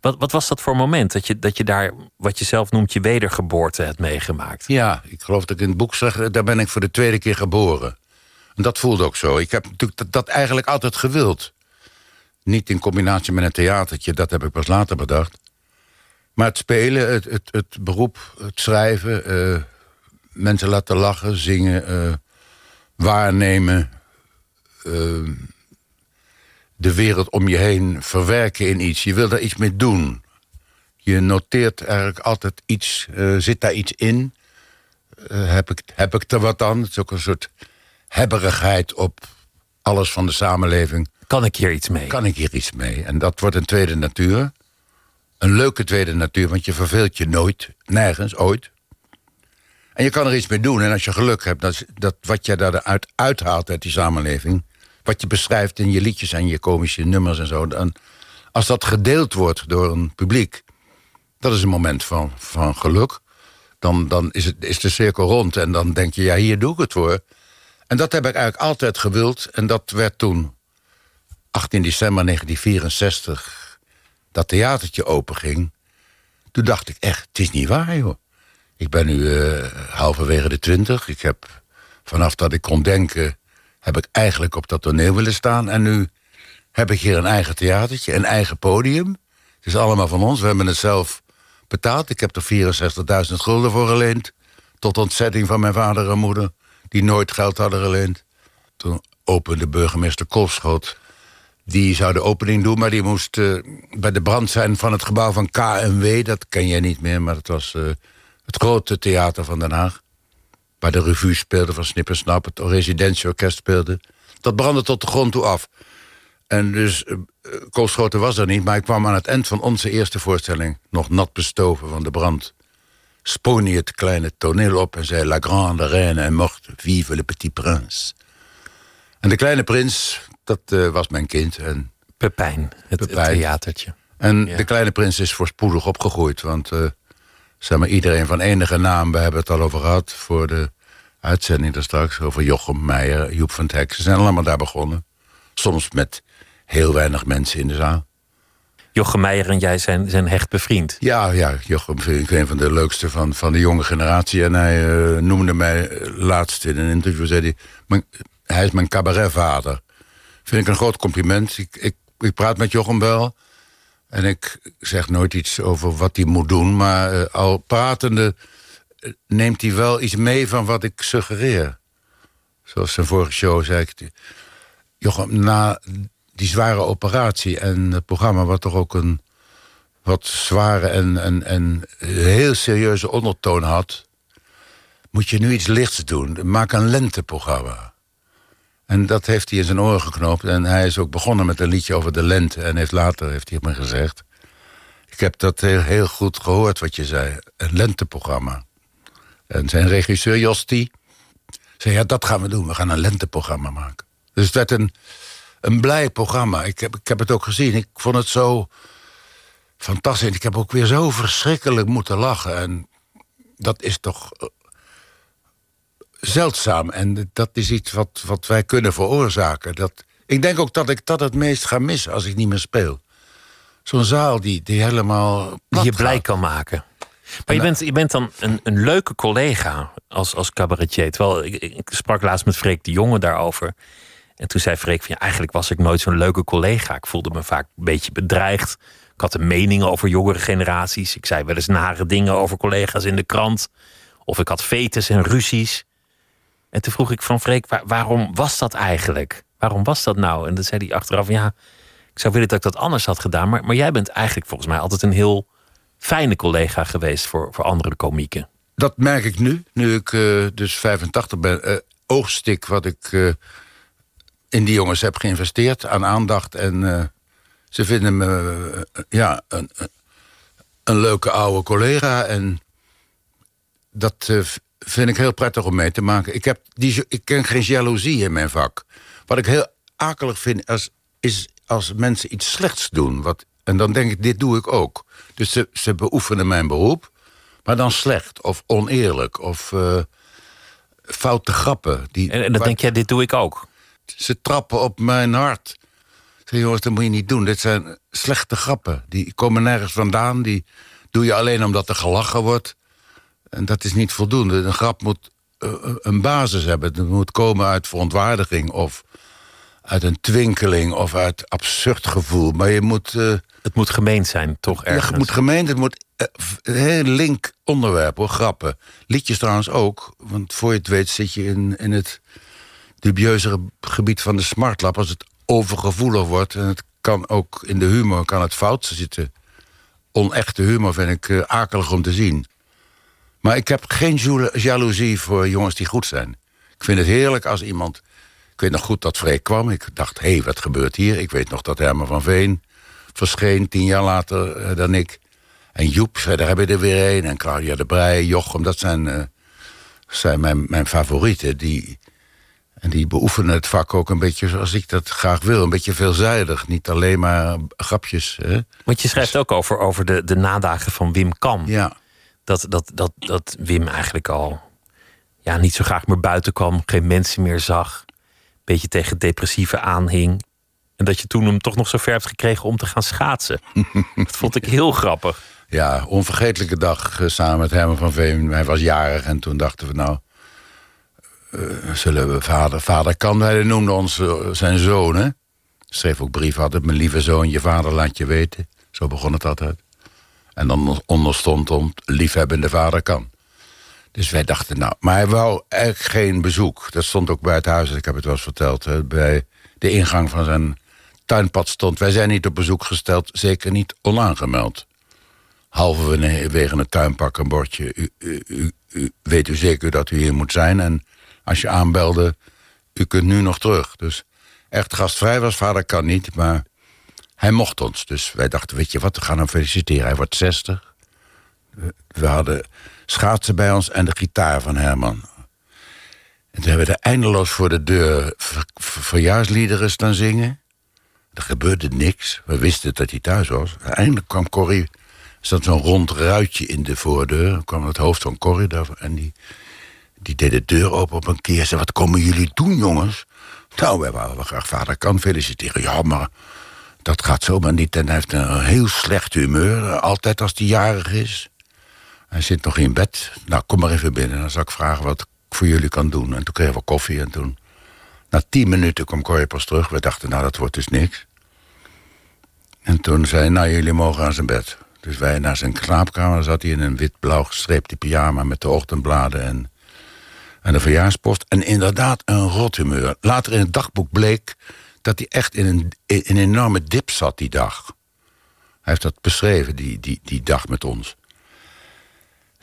Wat, wat was dat voor moment dat je, dat je daar, wat je zelf noemt, je wedergeboorte hebt meegemaakt? Ja, ik geloof dat ik in het boek zeg: daar ben ik voor de tweede keer geboren. En dat voelde ook zo. Ik heb natuurlijk dat, eigenlijk altijd gewild. Niet in combinatie met een theatertje, dat heb ik pas later bedacht. Maar het spelen, het, het, beroep, het schrijven, uh, mensen laten lachen, zingen, uh, waarnemen. Uh, de wereld om je heen verwerken in iets. Je wil daar iets mee doen. Je noteert eigenlijk altijd iets, zit daar iets in. heb, ik, heb ik er wat aan? Het is ook een soort hebberigheid op alles van de samenleving. Kan ik hier iets mee? Kan ik hier iets mee? En dat wordt een tweede natuur. Een leuke tweede natuur, want je verveelt je nooit, nergens, ooit. En je kan er iets mee doen. En als je geluk hebt, dat, dat wat je daaruit uithaalt uit die samenleving... wat je beschrijft in je liedjes en je komische nummers en zo... Dan, als dat gedeeld wordt door een publiek... dat is een moment van, van geluk. Dan, dan is, het, is de cirkel rond en dan denk je, ja, hier doe ik het voor... En dat heb ik eigenlijk altijd gewild. En dat werd toen, 18 december 1964, dat theatertje openging. Toen dacht ik echt, het is niet waar, joh. Ik ben nu uh, halverwege de twintig. Ik heb, vanaf dat ik kon denken, heb ik eigenlijk op dat toneel willen staan. En nu heb ik hier een eigen theatertje, een eigen podium. Het is allemaal van ons. We hebben het zelf betaald. Ik heb er 64.000 gulden voor geleend. Tot ontzetting van mijn vader en moeder die nooit geld hadden geleend. Toen opende burgemeester Kolschot. Die zou de opening doen, maar die moest uh, bij de brand zijn van het gebouw van KMW. Dat ken jij niet meer, maar dat was uh, het grote theater van Den Haag. Waar de revue speelde van Snip en Snap, het residentieorkest speelde. Dat brandde tot de grond toe af. En dus uh, Koolschoten was er niet, maar ik kwam aan het eind van onze eerste voorstelling... nog nat bestoven van de brand sprong hij het kleine toneel op en zei... La grande reine est morte, vive le petit prince. En de kleine prins, dat uh, was mijn kind. En Pepijn, het, Pepijn. het theatertje. En ja. de kleine prins is voorspoedig opgegroeid. Want uh, zeg maar, iedereen van enige naam, we hebben het al over gehad... voor de uitzending daar straks, over Jochem Meijer, Joep van Hek. Ze zijn allemaal daar begonnen. Soms met heel weinig mensen in de zaal. Jochem Meijer en jij zijn, zijn hecht bevriend. Ja, ja, Jochem vind ik een van de leukste van, van de jonge generatie. En hij uh, noemde mij laatst in een interview, zei hij... Mijn, hij is mijn cabaretvader. Vind ik een groot compliment. Ik, ik, ik praat met Jochem wel. En ik zeg nooit iets over wat hij moet doen. Maar uh, al pratende uh, neemt hij wel iets mee van wat ik suggereer. Zoals zijn vorige show zei ik... Jochem, na die zware operatie en het programma... wat toch ook een wat zware en, en, en heel serieuze ondertoon had... moet je nu iets lichts doen. Maak een lenteprogramma. En dat heeft hij in zijn oren geknoopt. En hij is ook begonnen met een liedje over de lente. En heeft later heeft hij me gezegd... ik heb dat heel, goed gehoord wat je zei. Een lenteprogramma. En zijn regisseur Josti zei... ja, dat gaan we doen. We gaan een lenteprogramma maken. Dus het werd een een blij programma. Ik heb, ik heb het ook gezien. Ik vond het zo fantastisch. Ik heb ook weer zo verschrikkelijk moeten lachen. En dat is toch zeldzaam. En dat is iets wat, wat wij kunnen veroorzaken. Dat, ik denk ook dat ik dat het meest ga missen als ik niet meer speel. Zo'n zaal die, die helemaal. Die je blij kan maken. Maar je bent, je bent dan een, een leuke collega als, als cabaretier. Terwijl ik, ik sprak laatst met Freek de Jonge daarover. En toen zei Freek van ja, eigenlijk was ik nooit zo'n leuke collega. Ik voelde me vaak een beetje bedreigd. Ik had een mening over jongere generaties. Ik zei wel eens nare dingen over collega's in de krant. Of ik had fetes en ruzies. En toen vroeg ik van Freek, waarom was dat eigenlijk? Waarom was dat nou? En dan zei hij achteraf, ja, ik zou willen dat ik dat anders had gedaan. Maar, maar jij bent eigenlijk volgens mij altijd een heel fijne collega geweest voor, voor andere komieken. Dat merk ik nu, nu ik uh, dus 85 ben. Uh, oogstik wat ik uh, in die jongens heb geïnvesteerd aan aandacht. En ze vinden me ja, een, een leuke oude collega. En dat vind ik heel prettig om mee te maken. Ik, heb die, ik ken geen jaloezie in mijn vak. Wat ik heel akelig vind, als, is als mensen iets slechts doen. Wat, en dan denk ik, dit doe ik ook. Dus ze, ze beoefenen mijn beroep, maar dan slecht of oneerlijk of uh, foute grappen. Die, en, dan denk jij, dit doe ik ook? Ze trappen op mijn hart. Zeg, jongens, dat moet je niet doen. Dit zijn slechte grappen. Die komen nergens vandaan. Die doe je alleen omdat er gelachen wordt. En dat is niet voldoende. Een grap moet uh, een basis hebben. Het moet komen uit verontwaardiging of uit een twinkeling of uit absurd gevoel. Maar je moet... Uh, het moet gemeend zijn, toch ergens? het moet gemeend, het moet een heel link onderwerp, hoor, grappen. Liedjes trouwens ook, want voor je het weet zit je in, in het dubieuze gebied van de smartlap... als het overgevoelig wordt en het kan ook in de humor kan het fout zitten. Onechte humor vind ik akelig om te zien. Maar ik heb geen jaloezie voor jongens die goed zijn. Ik vind het heerlijk als iemand... Ik weet nog goed dat Freek kwam. Ik dacht, hé, hey, wat gebeurt hier? Ik weet nog dat Herman van Veen verscheen, tien jaar later eh, dan ik. En Joep, verder heb je er weer een. En Claudia de Brij, Jochem, dat zijn, uh, zijn mijn, mijn favorieten. Die, en die beoefenen het vak ook een beetje zoals ik dat graag wil. Een beetje veelzijdig, niet alleen maar grapjes. Hè? Want je schrijft ook over, over de, de nadagen van Wim Kam. Ja dat, dat, dat, dat Wim eigenlijk al ja, niet zo graag meer buiten kwam, geen mensen meer zag, een beetje tegen depressieve aanhing. En dat je toen hem toch nog zo ver hebt gekregen om te gaan schaatsen. dat vond ik heel grappig. Ja, onvergetelijke dag eh, samen met Herman van Veen. Hij was jarig en toen dachten we nou... Uh, zullen we vader... Vader kan, hij noemde ons uh, zijn zoon, hè? Schreef ook brief altijd, mijn lieve zoon, je vader laat je weten. Zo begon het altijd. En dan onderstond om liefhebbende vader kan. Dus wij dachten, nou, maar hij wou eigenlijk geen bezoek. Dat stond ook bij het huis, ik heb het wel eens verteld. Bij de ingang van zijn tuinpad stond... wij zijn niet op bezoek gesteld, zeker niet onaangemeld. Halverwege het tuinpak een bordje. U, u, u, weet u zeker dat u hier moet zijn? En als je aanbelde, u kunt nu nog terug. Dus echt gastvrij was vader kan niet, maar hij mocht ons. Dus wij dachten, weet je wat, we gaan hem feliciteren. Hij wordt 60. We hadden schaatsen bij ons en de gitaar van Herman. En toen hebben we er eindeloos voor de deur ver, verjaarsliederen staan zingen. Er gebeurde niks. We wisten dat hij thuis was. Eindelijk kwam Corrie. Er zat zo'n rond ruitje in de voordeur. Dan kwam het hoofd van Corrie daar. En die, die deed de deur open op een keer. Zei, wat komen jullie doen, jongens? Nou, wij wilden graag vader kan feliciteren. Ja, maar dat gaat zomaar niet. En hij heeft een heel slecht humeur, altijd als hij jarig is. Hij zit nog in bed. Nou, kom maar even binnen. Dan zal ik vragen wat ik voor jullie kan doen. En toen kregen we koffie en toen... Na tien minuten kwam Corrie pas terug. We dachten, nou, dat wordt dus niks. En toen zei hij, nou, jullie mogen aan zijn bed. Dus wij naar zijn slaapkamer zat hij in een wit-blauw gestreepte pyjama... met de ochtendbladen en, en de verjaarspost. En inderdaad een rothumeur. Later in het dagboek bleek dat hij echt in een, in een enorme dip zat die dag. Hij heeft dat beschreven, die, die, die dag met ons.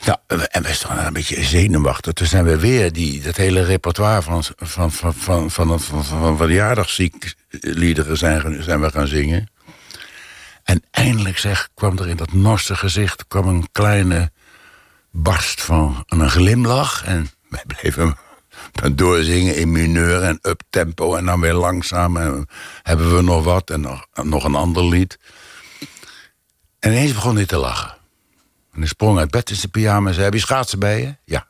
Nou, en wij stonden een beetje zenuwachtig. Toen zijn we weer die, dat hele repertoire van, van, van, van, van, van, van, verjaardagsliederen zijn, zijn we gaan zingen. En eindelijk zeg, kwam er in dat norse gezicht kwam een kleine barst van een glimlach. En wij bleven dan doorzingen in mineur en uptempo en dan weer langzaam. En hebben we nog wat en nog, nog een ander lied. En ineens begon hij te lachen. En hij sprong uit bed in zijn pyjama en zei... heb je schaatsen bij je? Ja.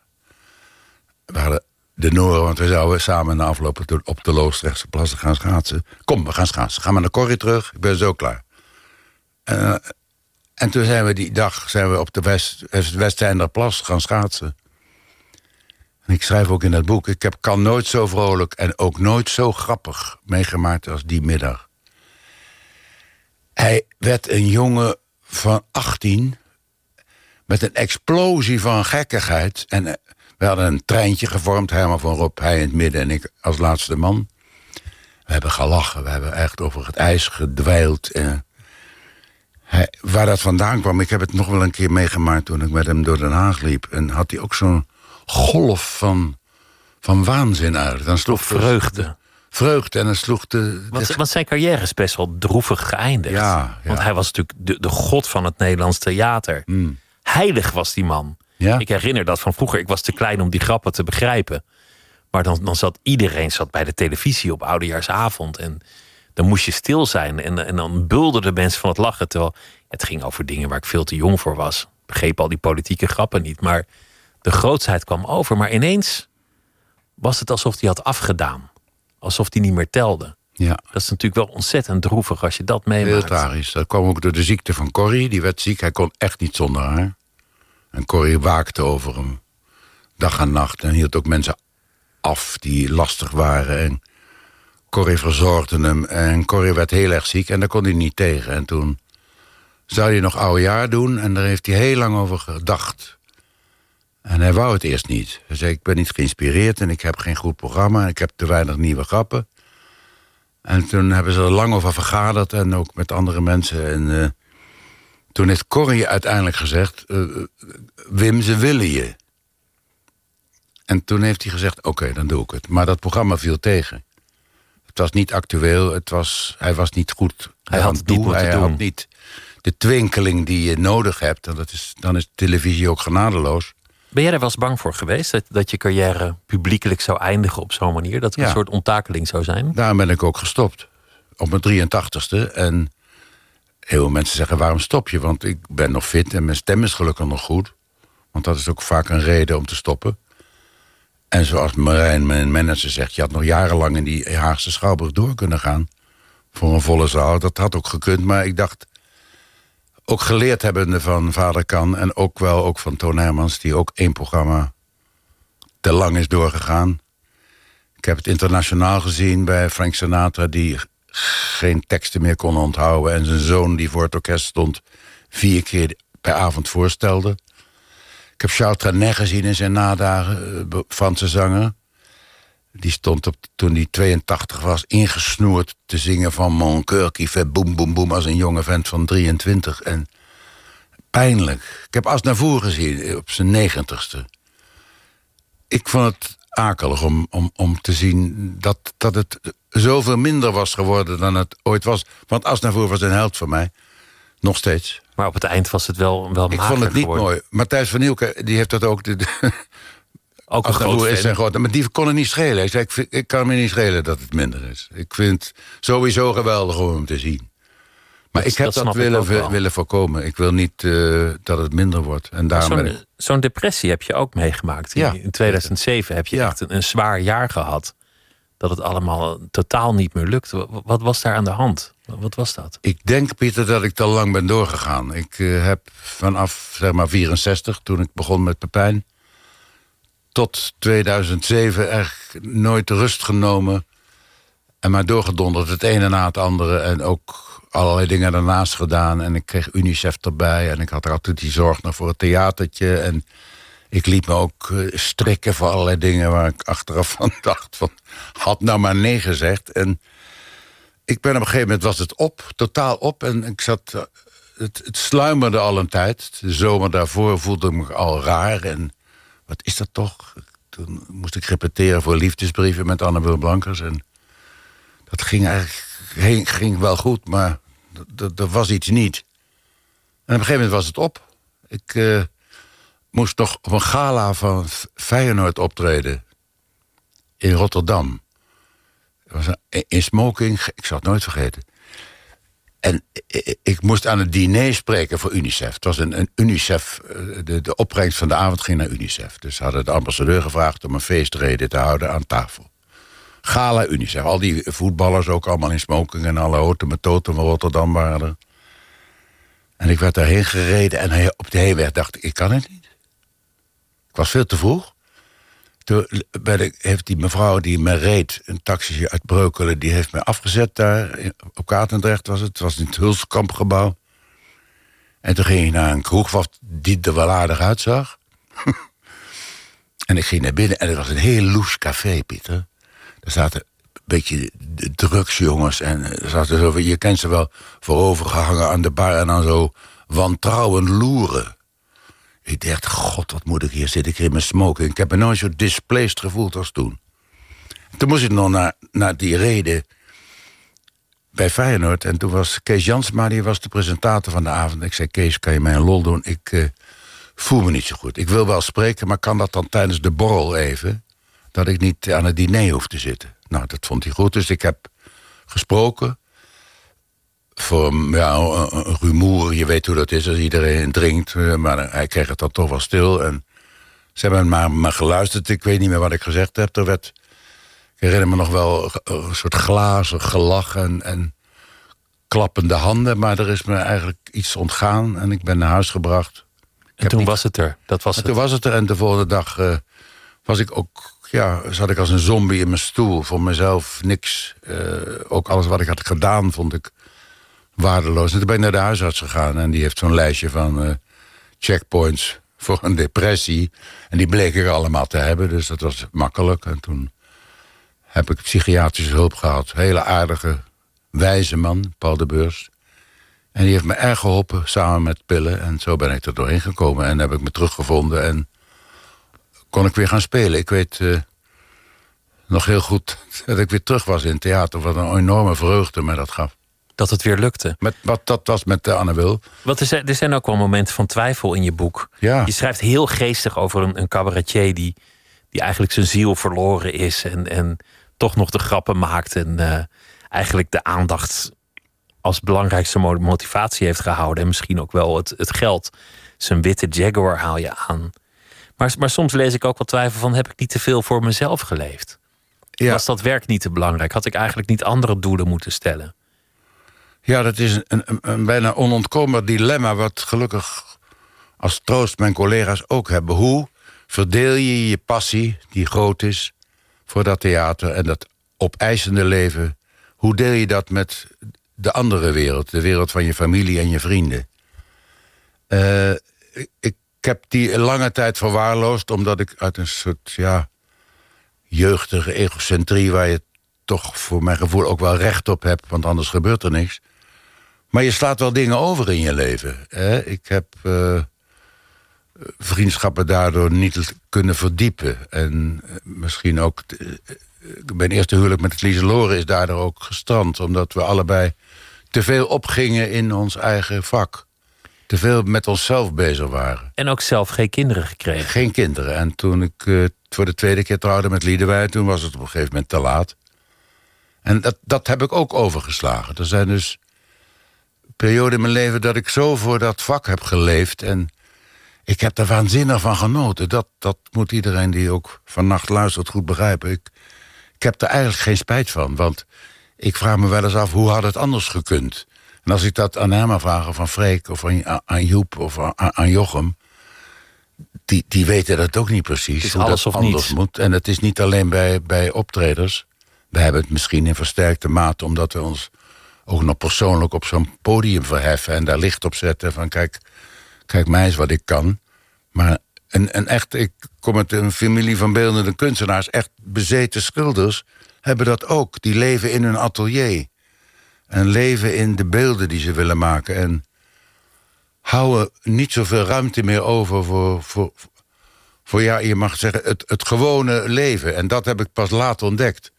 We hadden de Noren, want we zouden samen na afloop op de Loosdrechtse plassen gaan schaatsen. Kom, we gaan schaatsen. Ga maar naar Corrie terug, ik ben zo klaar. Uh, en toen zijn we die dag zijn we op de West, Westeinderplas gaan schaatsen. Ik schrijf ook in dat boek... ik heb, kan nooit zo vrolijk en ook nooit zo grappig meegemaakt als die middag. Hij werd een jongen van 18 met een explosie van gekkigheid. En eh, we hadden een treintje gevormd, Herman van Rob, hij in het midden en ik als laatste man. We hebben gelachen, we hebben echt over het ijs gedwijld. En hij, waar dat vandaan kwam, ik heb het nog wel een keer meegemaakt toen ik met hem door Den Haag liep. En had hij ook zo'n golf van, van waanzin uit. Dan sloeg vreugde. vreugde en dan sloeg de, Want, want, zijn carrière is best wel droevig geëindigd. Ja, Want hij was natuurlijk de, de god van het Nederlands theater. Mm. Heilig was die man. Ja? Ik herinner dat van vroeger. Ik was te klein om die grappen te begrijpen. Maar dan, dan zat iedereen zat bij de televisie op oudejaarsavond. En dan moest je stil zijn. En, en dan bulderden mensen van het lachen. Terwijl het ging over dingen waar ik veel te jong voor was. Ik begreep al die politieke grappen niet. Maar de grootsheid kwam over. Maar ineens was het alsof hij had afgedaan. Alsof hij niet meer telde. Ja. Dat is natuurlijk wel ontzettend droevig als je dat meemaakt. Heel tragisch. Dat kwam ook door de ziekte van Corrie. Die werd ziek. Hij kon echt niet zonder haar. En Corrie waakte over hem. Dag en nacht. En hield ook mensen af die lastig waren. En Corrie verzorgde hem. En Corrie werd heel erg ziek. En daar kon hij niet tegen. En toen zou hij nog oude jaar doen. En daar heeft hij heel lang over gedacht. En hij wou het eerst niet. Hij zei, ik ben niet geïnspireerd en ik heb geen goed programma... en ik heb te weinig nieuwe grappen. En toen hebben ze er lang over vergaderd en ook met andere mensen. En uh, toen heeft Corrie uiteindelijk gezegd... Uh, Wim, ze willen je. En toen heeft hij gezegd, oké, dan doe ik het. Maar dat programma viel tegen. Het was niet actueel, het was, hij was niet goed Hij had niet hij doen. had niet de twinkeling die je nodig hebt. En dat is, dan is televisie ook genadeloos. Ben jij er wel eens bang voor geweest? Dat, dat je carrière publiekelijk zou eindigen op zo'n manier? Dat er Ja. een soort onttakeling zou zijn? Daarom ben ik ook gestopt. Op mijn 83ste. En heel veel mensen zeggen, waarom stop je? Want ik ben nog fit en mijn stem is gelukkig nog goed. Want dat is ook vaak een reden om te stoppen. En zoals Marijn, mijn manager, zegt... je had nog jarenlang in die Haagse Schouwburg door kunnen gaan. Voor een volle zaal. Dat had ook gekund, maar ik dacht... ook geleerd hebbende van Vader Kan... en ook wel ook van Toon Hermans... die ook één programma te lang is doorgegaan. Ik heb het internationaal gezien bij Frank Sinatra... die geen teksten meer kon onthouden... en zijn zoon die voor het orkest stond... vier keer per avond voorstelde. Ik heb Charles Trenet gezien in zijn nadagen, eh, Franse zanger. Die stond op, toen hij 82 was ingesnoerd te zingen van Mon cœur qui fait boem boem boem... als een jonge vent van 23. En pijnlijk. Ik heb Asnavour gezien eh, op zijn negentigste. Ik vond het akelig om, om, om te zien dat, dat het zoveel minder was geworden dan het ooit was. Want Asnavour was een held voor mij. Nog steeds. Maar op het eind was het wel, wel Ik vond het niet geworden. mooi. Matthijs van Nieuwke, die heeft dat ook... De, de, Ook een groot is grote... Maar die kon het niet schelen. Hij zei, ik, ik kan me niet schelen dat het minder is. Ik vind het sowieso geweldig om hem te zien. Maar Dat- ik heb dat willen, willen voorkomen. Ik wil niet eh, dat het minder wordt. En daarom ik... Zo'n depressie heb je ook meegemaakt. In, Ja. in 2007 heb je Ja. echt een, een zwaar jaar gehad. Dat het allemaal totaal niet meer lukt. Wat, wat was daar aan de hand? Wat wat was dat? Ik denk, Pieter, dat ik te lang ben doorgegaan. Ik eh, heb vanaf, zeg maar, 64, toen ik begon met Pepijn... tot 2007 echt nooit rust genomen. En maar doorgedonderd, het ene na het andere. En ook allerlei dingen daarnaast gedaan. En ik kreeg UNICEF erbij. En ik had er altijd die zorg nog voor het theatertje. En ik liet me ook eh, strikken voor allerlei dingen... waar ik achteraf van dacht van... had nou maar nee gezegd. En ik ben op een gegeven moment was het op, totaal op. En ik zat, eh, het, het sluimerde al een tijd. De zomer daarvoor voelde ik me al raar. En wat is dat toch? Toen moest ik repeteren voor liefdesbrieven met Annabel Blankers. En dat ging eigenlijk ging wel goed, maar er was iets niet. En op een gegeven moment was het op. Ik eh, moest nog op een gala van Feyenoord optreden. In Rotterdam. Was een- in smoking, ik zal het nooit vergeten. En ik moest aan het diner spreken voor UNICEF. Het was een, UNICEF, eh, de, de opbrengst van de avond ging naar UNICEF. Dus hadden de ambassadeur gevraagd om een feestreden te houden aan tafel. Gala UNICEF. Al die voetballers ook allemaal in smoking en alle houten met totem van Rotterdam waren er. En ik werd daarheen gereden en op de heenweg dacht ik, ik kan het niet. Ik was veel te vroeg. Toen heeft die mevrouw die me reed, een taxi uit Breukelen... die heeft me afgezet daar, op Katendrecht was het. Het was in het Hulskampgebouw. En toen ging ik naar een kroeg wat die er wel aardig uitzag. en ik ging naar binnen en het was een heel loes café, Pieter. Er zaten een beetje drugsjongens en er zaten zo, je kent ze wel... voorovergehangen aan de bar en dan zo wantrouwen loeren. Ik dacht, god, wat moet ik hier zitten? Ik kreeg mijn smoking. Ik heb me nooit zo displaced gevoeld als toen. Toen moest ik nog naar, naar die reden bij Feyenoord. En toen was Kees Jansma, die was de presentator van de avond. Ik zei, Kees, kan je mij een lol doen? Ik uh, voel me niet zo goed. Ik wil wel spreken, maar kan dat dan tijdens de borrel even? Dat ik niet aan het diner hoef te zitten. Nou, dat vond hij goed. Dus ik heb gesproken voor ja, een rumoer. Je weet hoe dat is als iedereen drinkt. Eh, maar hij kreeg het dan toch wel stil. En ze hebben maar, maar geluisterd. Ik weet niet meer wat ik gezegd heb. Er werd, ik herinner me nog wel een soort glazen gelach en, en klappende handen. Maar er is me eigenlijk iets ontgaan. En ik ben naar huis gebracht. En toen was het er. Dat was het. Toen was het er. En de volgende dag uh, was ik ook ja, zat ik als een zombie in mijn stoel. Voor mezelf niks. Uh, ook alles wat ik had gedaan vond ik waardeloos. En toen ben ik naar de huisarts gegaan en die heeft zo'n lijstje van uh, checkpoints voor een depressie. En die bleken er allemaal te hebben, dus dat was makkelijk. En toen heb ik psychiatrische hulp gehad. Hele aardige, wijze man, Paul de Beurs. En die heeft me erg geholpen, samen met pillen. En zo ben ik er doorheen gekomen en heb ik me teruggevonden. En kon ik weer gaan spelen. Ik weet uh, nog heel goed dat ik weer terug was in het theater. Wat een enorme vreugde me dat gaf dat het weer lukte. Met, wat dat was met de Anne Wil. Want er zijn, er zijn ook wel momenten van twijfel in je boek. Ja. Je schrijft heel geestig over een, een cabaretier die, die eigenlijk zijn ziel verloren is. En, en toch nog de grappen maakt. En uh, eigenlijk de aandacht als belangrijkste motivatie heeft gehouden. En misschien ook wel het, het geld. Zijn witte Jaguar haal je aan. Maar, maar soms lees ik ook wel twijfel van... heb ik niet te veel voor mezelf geleefd? Ja. Was dat werk niet te belangrijk? Had ik eigenlijk niet andere doelen moeten stellen? Ja, dat is een, een, een bijna onontkoombaar dilemma... wat gelukkig als troost mijn collega's ook hebben. Hoe verdeel je je passie, die groot is, voor dat theater... en dat opeisende leven... hoe deel je dat met de andere wereld? De wereld van je familie en je vrienden? Uh, ik heb die lange tijd verwaarloosd... omdat ik uit een soort, ja, jeugdige egocentrie... waar je toch voor mijn gevoel ook wel recht op hebt... want anders gebeurt er niks... Maar je slaat wel dingen over in je leven. Hè? Ik heb uh, vriendschappen daardoor niet kunnen verdiepen. En uh, misschien ook... Uh, mijn eerste huwelijk met Lieselore is daardoor ook gestrand. Omdat we allebei te veel opgingen in ons eigen vak. Te veel met onszelf bezig waren. En ook zelf geen kinderen gekregen. Geen kinderen. En toen ik voor de tweede keer trouwde met Liedewij... toen was het op een gegeven moment te laat. En dat, dat heb ik ook overgeslagen. Er zijn dus periode in mijn leven dat ik zo voor dat vak heb geleefd. En ik heb er waanzinnig van genoten. Dat, dat moet iedereen die ook vannacht luistert goed begrijpen. Ik, ik heb er eigenlijk geen spijt van. Want ik vraag me wel eens af, hoe had het anders gekund? En als ik dat aan Emma vraag, of aan Freek, of aan, aan Joep, of aan, aan Jochem... Die, die weten dat ook niet precies, hoe dat anders moet. En het is niet alleen bij, bij optreders. We hebben het misschien in versterkte mate... omdat we ons ook nog persoonlijk op zo'n podium verheffen... en daar licht op zetten van kijk, kijk mij eens wat ik kan. Maar een, een echt, ik kom uit een familie van beeldende kunstenaars... echt bezeten schilders hebben dat ook. Die leven in hun atelier. En leven in de beelden die ze willen maken. En houden niet zoveel ruimte meer over voor, voor, voor ja, je mag zeggen, het, het gewone leven. En dat heb ik pas later ontdekt.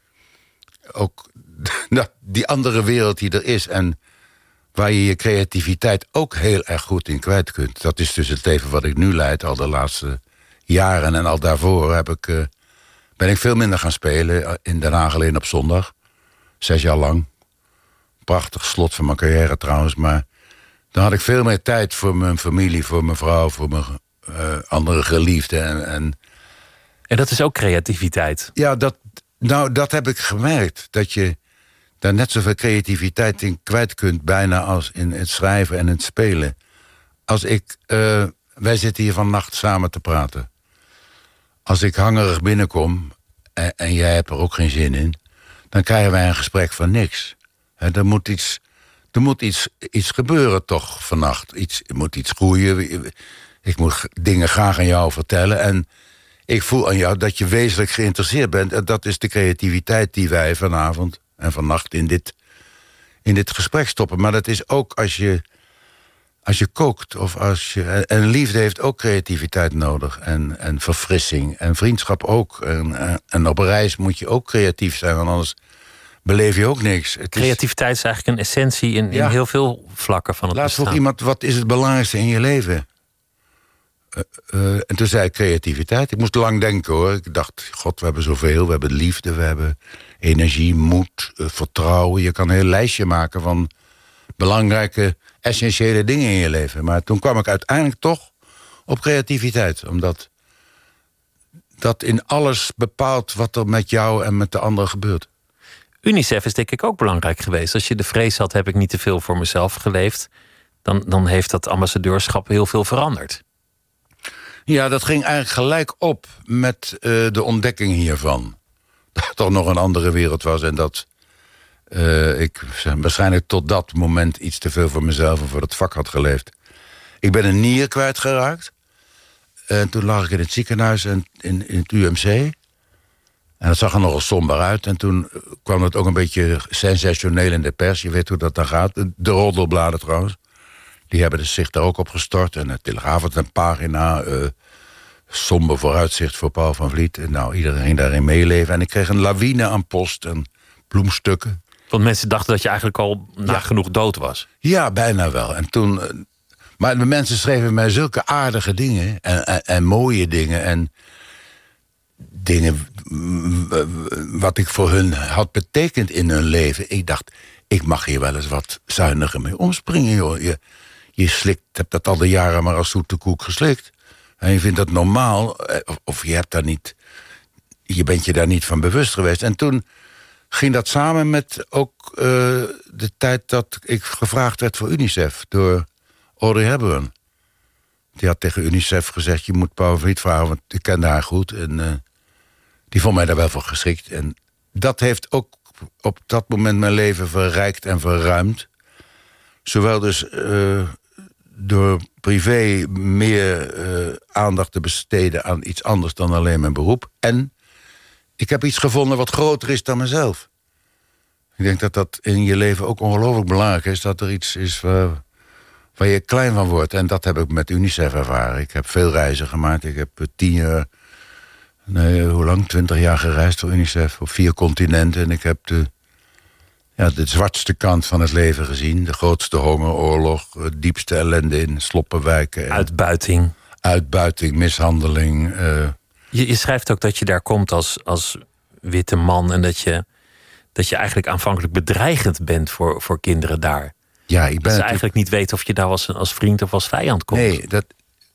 Ook die andere wereld die er is... en waar je je creativiteit ook heel erg goed in kwijt kunt. Dat is dus het leven wat ik nu leid, al de laatste jaren. En al daarvoor heb ik, uh, ben ik veel minder gaan spelen. In Den Haag alleen op zondag. Zes jaar lang. prachtig slot van mijn carrière trouwens. Maar dan had ik veel meer tijd voor mijn familie, voor mijn vrouw, voor mijn uh, andere geliefden. En, en, en dat is ook creativiteit. Ja, dat, nou, dat heb ik gemerkt. Dat je daar net zoveel creativiteit in kwijt kunt, bijna als in het schrijven en het spelen. Als ik. Uh, wij zitten hier vannacht samen te praten. Als ik hangerig binnenkom en, en, jij hebt er ook geen zin in, dan krijgen wij een gesprek van niks. Er moet iets, er moet iets, iets gebeuren toch vannacht. Iets, er moet iets groeien. Ik moet dingen graag aan jou vertellen. En ik voel aan jou dat je wezenlijk geïnteresseerd bent. En dat is de creativiteit die wij vanavond en vannacht in dit, in dit gesprek stoppen. Maar dat is ook als je, als je kookt. Of als je, en liefde heeft ook creativiteit nodig. En, en verfrissing. En vriendschap ook. En, en op reis moet je ook creatief zijn. Want anders beleef je ook niks. Het Creativiteit is eigenlijk een essentie in, in heel veel vlakken van het Laat bestaan. vroeg iemand, wat is het belangrijkste in je leven? Uh, uh, en toen zei ik creativiteit. Ik moest lang denken hoor. Ik dacht, god, we hebben zoveel. We hebben liefde, we hebben energie, moed, uh, vertrouwen. Je kan een heel lijstje maken van belangrijke, essentiële dingen in je leven. Maar toen kwam ik uiteindelijk toch op creativiteit. Omdat dat in alles bepaalt wat er met jou en met de anderen gebeurt. UNICEF is denk ik ook belangrijk geweest. Als je de vrees had, heb ik niet te veel voor mezelf geleefd. Dan, dan heeft dat ambassadeurschap heel veel veranderd. Ja, dat ging eigenlijk gelijk op met uh, de ontdekking hiervan. Dat toch nog een andere wereld was en dat uh, ik waarschijnlijk tot dat moment iets te veel voor mezelf en voor het vak had geleefd. Ik ben een nier kwijtgeraakt. En toen lag ik in het ziekenhuis en in, in het UMC. En dat zag er nogal somber uit. En toen kwam het ook een beetje sensationeel in de pers. Je weet hoe dat dan gaat. De roddelbladen trouwens. Die hebben zich daar ook op gestort. En de Telegraaf had een pagina. Uh, somber vooruitzicht voor Paul van Vliet. En nou, iedereen ging daarin meeleven. En ik kreeg een lawine aan post en bloemstukken. Want mensen dachten dat je eigenlijk al nagenoeg ja. dood was. Ja, bijna wel. En toen... Maar de mensen schreven mij zulke aardige dingen. En, en, en mooie dingen. En dingen wat ik voor hun had betekend in hun leven. Ik dacht, ik mag hier wel eens wat zuiniger mee omspringen, joh. Je, je slikt, hebt dat al de jaren maar als zoete koek geslikt. En je vindt dat normaal, of je hebt daar niet... Je bent je daar niet van bewust geweest. En toen ging dat samen met ook uh, de tijd dat ik gevraagd werd voor UNICEF... door Audrey Hepburn. Die had tegen UNICEF gezegd, je moet Paul Vliet vragen... want ik kende haar goed en uh, die vond mij daar wel voor geschikt. En dat heeft ook op dat moment mijn leven verrijkt en verruimd. Zowel dus door privé meer uh, aandacht te besteden aan iets anders dan alleen mijn beroep. En ik heb iets gevonden wat groter is dan mezelf. Ik denk dat dat in je leven ook ongelooflijk belangrijk is. Dat er iets is waar, je klein van wordt. En dat heb ik met UNICEF ervaren. Ik heb veel reizen gemaakt. Ik heb tien jaar, nee, hoe lang? Twintig jaar gereisd voor UNICEF. Op vier continenten. En ik heb de, ja, de zwartste kant van het leven gezien. De grootste honger, oorlog, diepste ellende in sloppenwijken. Uitbuiting. Uitbuiting, mishandeling. Uh, je, je, schrijft ook dat je daar komt als, als witte man... en dat je, dat je eigenlijk aanvankelijk bedreigend bent voor, voor kinderen daar. Ja, ik ben dat ze eigenlijk niet weten of je daar als, als vriend of als vijand komt. Nee, dat,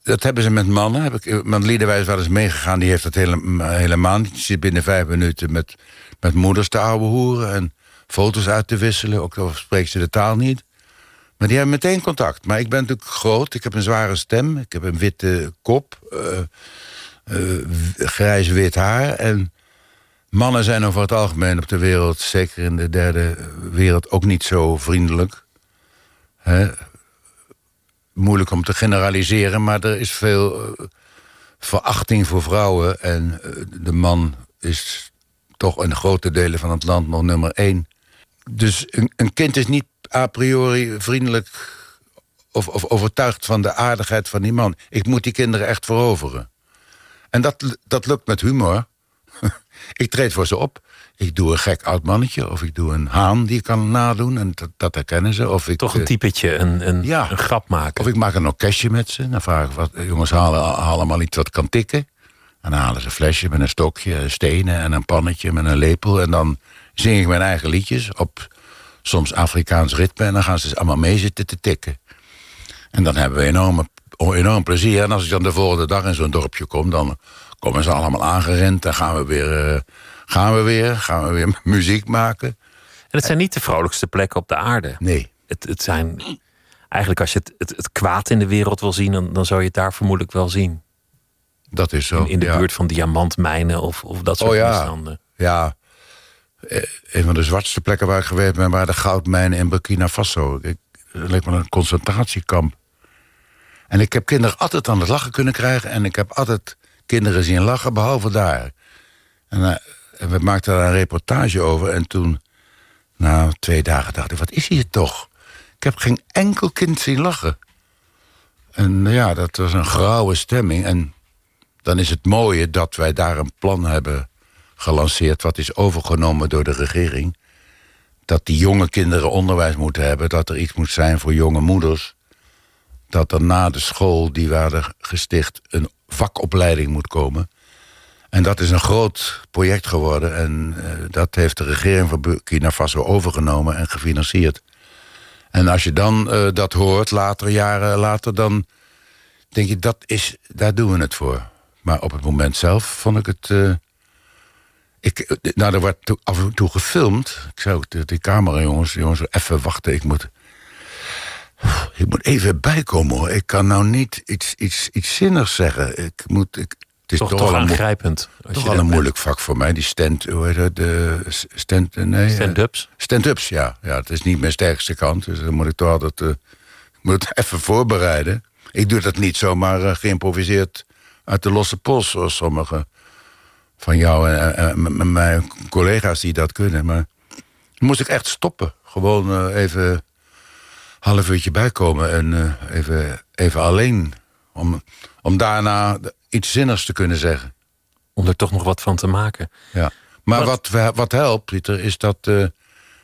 dat hebben ze met mannen. Heb ik, mijn Liederwijs is wel eens meegegaan. Die heeft dat hele, helemaal niet. Je zit binnen vijf minuten met, met moeders te ouwe hoeren... en foto's uit te wisselen, ook al spreekt ze de taal niet. Maar die hebben meteen contact. Maar ik ben natuurlijk groot, ik heb een zware stem... ik heb een witte kop, uh, uh, grijs-wit haar... en mannen zijn over het algemeen op de wereld... zeker in de derde wereld ook niet zo vriendelijk. Moeilijk om te generaliseren, maar er is veel uh, verachting voor vrouwen... en de man is toch in grote delen van het land nog nummer één dus een, een, kind is niet a priori vriendelijk of, of, overtuigd van de aardigheid van die man. Ik moet die kinderen echt veroveren. En dat, dat lukt met humor. ik treed voor ze op. Ik doe een gek oud mannetje. Of ik doe een haan die ik kan nadoen. En dat, dat herkennen ze. Of ik, Toch een typetje, een, een, ja, een grap maken. Of ik maak een orkestje met ze. Dan vraag ik, wat, jongens, halen allemaal iets wat kan tikken. En dan halen ze een flesje met een stokje, stenen en een pannetje met een lepel. En dan zing ik mijn eigen liedjes op soms Afrikaans ritme... en dan gaan ze allemaal mee zitten te tikken. En dan hebben we enorm, enorm plezier. En als ik dan de volgende dag in zo'n dorpje kom... dan komen ze allemaal aangerend. Dan gaan we weer, uh, gaan we weer, gaan we weer muziek maken. En het zijn niet de vrolijkste plekken op de aarde. Nee. Het, het zijn... Eigenlijk als je het, het, het kwaad in de wereld wil zien... Dan, dan zou je het daar vermoedelijk wel zien. Dat is zo. In, in de ja. buurt van diamantmijnen of, of dat soort Oh ja. Ja, eh, een van de zwartste plekken waar ik geweest ben... waren de goudmijnen in Burkina Faso. Ik, het leek me een concentratiekamp. En ik heb kinderen altijd aan het lachen kunnen krijgen... en ik heb altijd kinderen zien lachen, behalve daar. En, eh, we maakten daar een reportage over... en toen, na twee dagen, dacht ik, wat is hier toch? Ik heb geen enkel kind zien lachen. En ja, dat was een grauwe stemming. En dan is het mooie dat wij daar een plan hebben gelanceerd... wat is overgenomen door de regering. Dat die jonge kinderen onderwijs moeten hebben. Dat er iets moet zijn voor jonge moeders. Dat er na de school die we hadden gesticht... een vakopleiding moet komen. En dat is een groot project geworden. En eh, dat heeft de regering van Burkina Faso overgenomen en gefinancierd. En als je dan eh, dat hoort, later, jaren later... dan denk je, dat is, daar doen we het voor. Maar op het moment zelf vond ik het... eh, ik, nou, er werd af en toe gefilmd. Ik zei ook tegen die camera, jongens, jongens, even wachten. Ik moet, ik moet even bijkomen, hoor. Ik kan nou niet iets, iets, iets zinnigs zeggen. Ik moet, ik, het is Toch, toch, aangrijpend. Als toch al een bent. moeilijk vak voor mij. Die stand, hoe heet het? De stand, nee, eh, Stand-ups. Stand-ups, ja. ja. Het is niet mijn sterkste kant. Dus dan moet ik toch altijd eh, ik moet het even voorbereiden. Ik doe dat niet zomaar eh, geïmproviseerd uit de losse pols... zoals sommige van jou en, en- en m- mijn collega's die dat kunnen. Maar dan moest ik echt stoppen. Gewoon eh, even een half uurtje bijkomen en eh, even, even alleen. Om, om daarna iets zinnigs te kunnen zeggen. Om er toch nog wat van te maken. Ja. Maar Wat- wat, wat, wat helpt, Pieter, is dat, eh,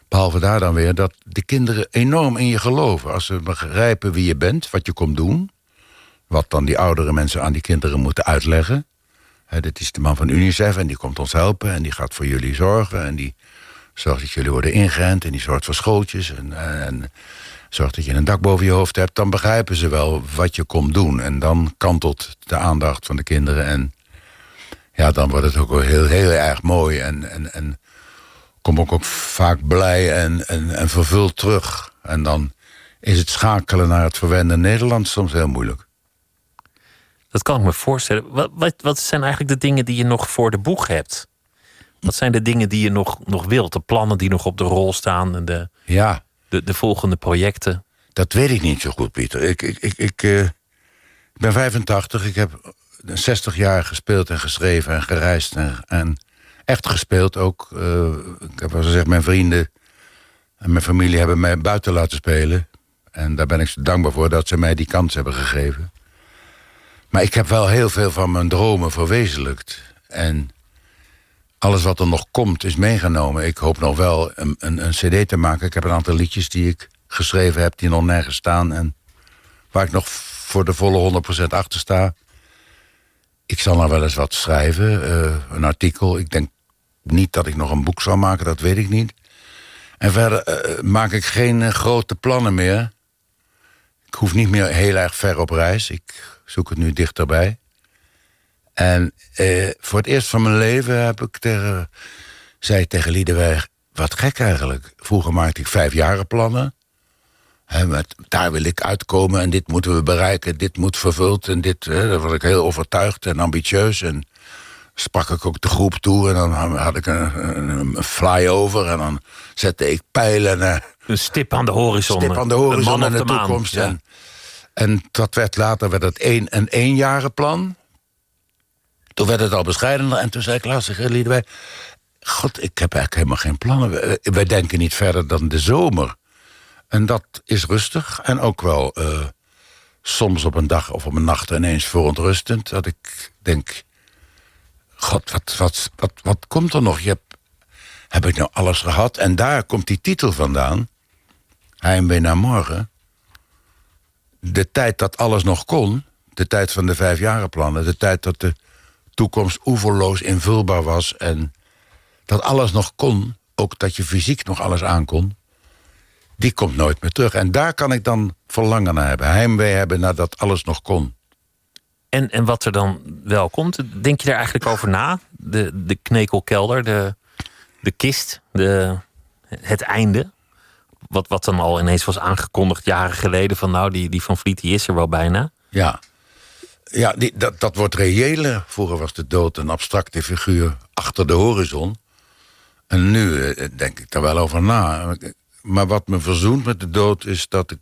behalve daar dan weer... dat de kinderen enorm in je geloven. Als ze begrijpen wie je bent, wat je komt doen... wat dan die oudere mensen aan die kinderen moeten uitleggen. Dit is de man van UNICEF en die komt ons helpen... en die gaat voor jullie zorgen en die zorgt dat jullie worden ingeënt... en die zorgt voor schooltjes en, en zorgt dat je een dak boven je hoofd hebt... dan begrijpen ze wel wat je komt doen. En dan kantelt de aandacht van de kinderen... en ja, dan wordt het ook heel, heel erg mooi. En, en, en kom ik ook vaak blij en, en, en vervuld terug. En dan is het schakelen naar het verwende Nederland soms heel moeilijk. Dat kan ik me voorstellen. Wat, wat, wat zijn eigenlijk de dingen die je nog voor de boeg hebt? Wat zijn de dingen die je nog, nog wilt? De plannen die nog op de rol staan en de, Ja, de, de volgende projecten? dat weet ik niet zo goed, Pieter. Ik, ik, ik, ik, ik ben 85, ik heb 60 jaar gespeeld en geschreven en gereisd. En, en echt gespeeld ook. Eh, ik heb wel gezegd, mijn vrienden en mijn familie hebben mij buiten laten spelen. En daar ben ik ze dankbaar voor dat ze mij die kans hebben gegeven. Maar ik heb wel heel veel van mijn dromen verwezenlijkt. En alles wat er nog komt is meegenomen. Ik hoop nog wel een, een, een cd te maken. Ik heb een aantal liedjes die ik geschreven heb... die nog nergens staan en waar ik nog voor de volle 100% achter sta. Ik zal nog wel eens wat schrijven, eh, een artikel. Ik denk niet dat ik nog een boek zal maken, dat weet ik niet. En verder eh, maak ik geen eh, grote plannen meer. Ik hoef niet meer heel erg ver op reis. Ik zoek het nu dichterbij. En eh, voor het eerst van mijn leven heb ik tegen, zei tegen Liedeweg... wat gek eigenlijk. Vroeger maakte ik vijfjarenplannen. Hè, met, daar wil ik uitkomen en dit moeten we bereiken. Dit moet vervuld en dit... Daar was ik heel overtuigd en ambitieus. En sprak ik ook de groep toe en dan had ik een, een, een flyover... en dan zette ik pijlen naar Een stip aan de horizon. stip aan de Een horizon op de, maan. toekomst. Ja. En, en dat werd later werd het één, een eenjarenplan. Toen werd het al bescheidener en toen zei ik tegen Liedewij... God, ik heb eigenlijk helemaal geen plannen. We- Wij denken niet verder dan de zomer. En dat is rustig en ook wel eh, soms op een dag of op een nacht ineens verontrustend. Dat ik denk, god, wat, wat, wat, wat komt er nog? Je hebt, heb ik nou alles gehad? En daar komt die titel vandaan. Heimwee naar morgen. De tijd dat alles nog kon, de tijd van de vijfjarenplannen... de tijd dat de toekomst oeverloos invulbaar was... en dat alles nog kon, ook dat je fysiek nog alles aankon... die komt nooit meer terug. En daar kan ik dan verlangen naar hebben. Heimwee hebben naar dat alles nog kon. En, en wat er dan wel komt, denk je daar eigenlijk over na? De, de knekelkelder, de, de kist, de, het einde? Wat, wat dan al ineens was aangekondigd jaren geleden... van nou, die, die Van Vliet die is er wel bijna. Ja, ja die, dat, dat wordt reëler. Vroeger was de dood een abstracte figuur achter de horizon. En nu eh, denk ik daar wel over na. Maar wat me verzoent met de dood is dat ik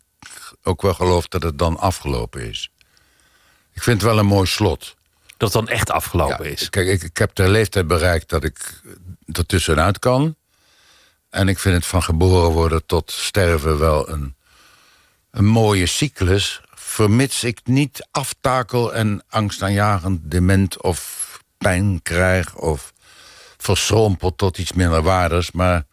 ook wel geloof dat het dan afgelopen is. Ik vind het wel een mooi slot. Dat het dan echt afgelopen is? Kijk, ik, ik, heb de leeftijd bereikt dat ik er tussenuit kan. En ik vind het van geboren worden tot sterven wel een, een mooie cyclus. Vermits ik niet aftakel en angstaanjagend dement of pijn krijg... of verschrompeld tot iets minder waardes. Maar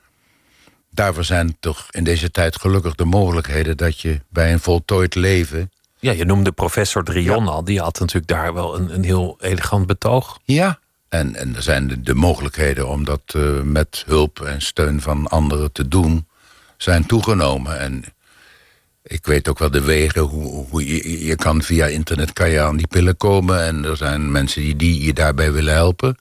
daarvoor zijn toch in deze tijd gelukkig de mogelijkheden... dat je bij een voltooid leven... Ja, je noemde professor Drion al. Die had natuurlijk daar wel een, een heel elegant betoog. Ja, en, en er zijn de, de mogelijkheden om dat uh, met hulp en steun van anderen te doen... zijn toegenomen. En ik weet ook wel de wegen hoe, hoe je, je kan via internet kan je aan die pillen komen... en er zijn mensen die, die je daarbij willen helpen...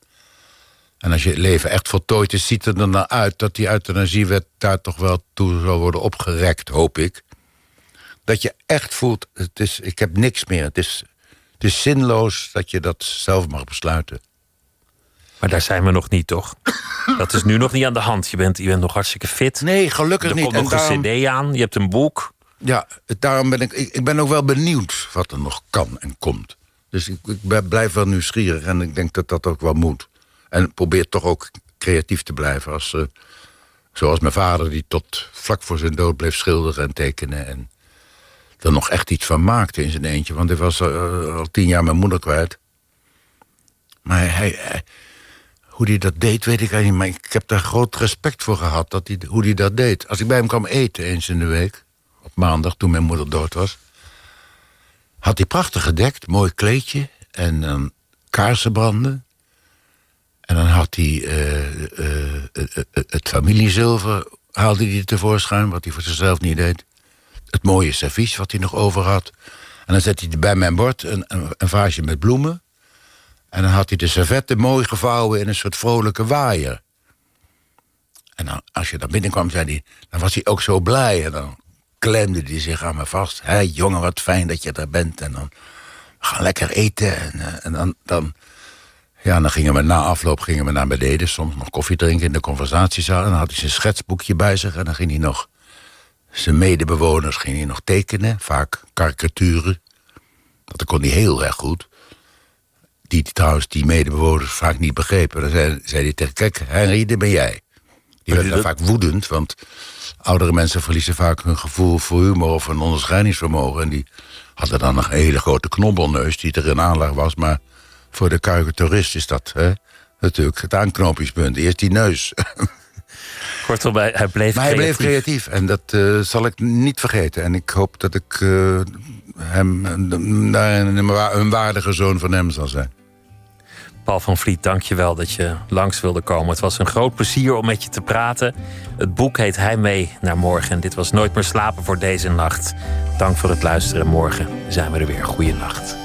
En als je het leven echt voltooid is, ziet het er dan uit... dat die euthanasiewet daar toch wel toe zal worden opgerekt, hoop ik. Dat je echt voelt, het is, ik heb niks meer. Het is, het is zinloos dat je dat zelf mag besluiten. Maar daar zijn we nog niet, toch? Dat is nu nog niet aan de hand. Je bent, je bent nog hartstikke fit. Nee, gelukkig niet. Er komt nog een cd aan, je hebt een boek. Ja, daarom ben ik, ik, ik ben ook wel benieuwd wat er nog kan en komt. Dus ik, ik blijf wel nieuwsgierig en ik denk dat dat ook wel moet. En probeer toch ook creatief te blijven. Als, uh, zoals mijn vader, die tot vlak voor zijn dood bleef schilderen en tekenen. En er nog echt iets van maakte in zijn eentje. Want hij was uh, al tien jaar mijn moeder kwijt. Maar hij, hij, hoe hij dat deed, weet ik eigenlijk niet. Maar ik heb daar groot respect voor gehad, dat hij, hoe hij dat deed. Als ik bij hem kwam eten eens in de week, op maandag, toen mijn moeder dood was... had hij prachtig gedekt, mooi kleedje en um, kaarsen branden. En dan had hij uh, uh, het familiezilver, haalde hij tevoorschijn... wat hij voor zichzelf niet deed. Het mooie servies wat hij nog over had. En dan zette hij bij mijn bord een, een vaasje met bloemen... En dan had hij de servetten mooi gevouwen in een soort vrolijke waaier. En dan, als je daar binnenkwam, zei hij, dan was hij ook zo blij. En dan klemde hij zich aan me vast. Hé, jongen, wat fijn dat je er bent. En dan we gaan lekker eten. En, uh, en dan, dan, ja, dan gingen we na afloop gingen we naar beneden. Soms nog koffie drinken in de conversatiezaal. En dan had hij zijn schetsboekje bij zich. En dan ging hij nog zijn medebewoners ging hij nog tekenen. Vaak karikaturen. Dat kon hij heel erg goed die trouwens die medebewoners vaak niet begrepen. Dan zei, zei hij tegen, kijk, Henry, dit ben jij. Die werd dan vaak woedend, want oudere mensen verliezen vaak hun gevoel voor humor of hun onderscheidingsvermogen. En die hadden dan een hele grote knobbelneus die er in aanleg was. Maar voor de karikaturist is dat hè, natuurlijk het aanknopingspunt. Eerst die neus. Kortom, hij bleef maar hij bleef creatief en dat uh, zal ik niet vergeten. En ik hoop dat ik uh, hem daarin een waardige zoon van hem zal zijn. Paul van Vliet, dank je wel dat je langs wilde komen. Het was een groot plezier om met je te praten. Het boek heet Hij mee naar morgen. En dit was Nooit meer slapen voor deze nacht. Dank voor het luisteren. Morgen zijn we er weer. Goeienacht.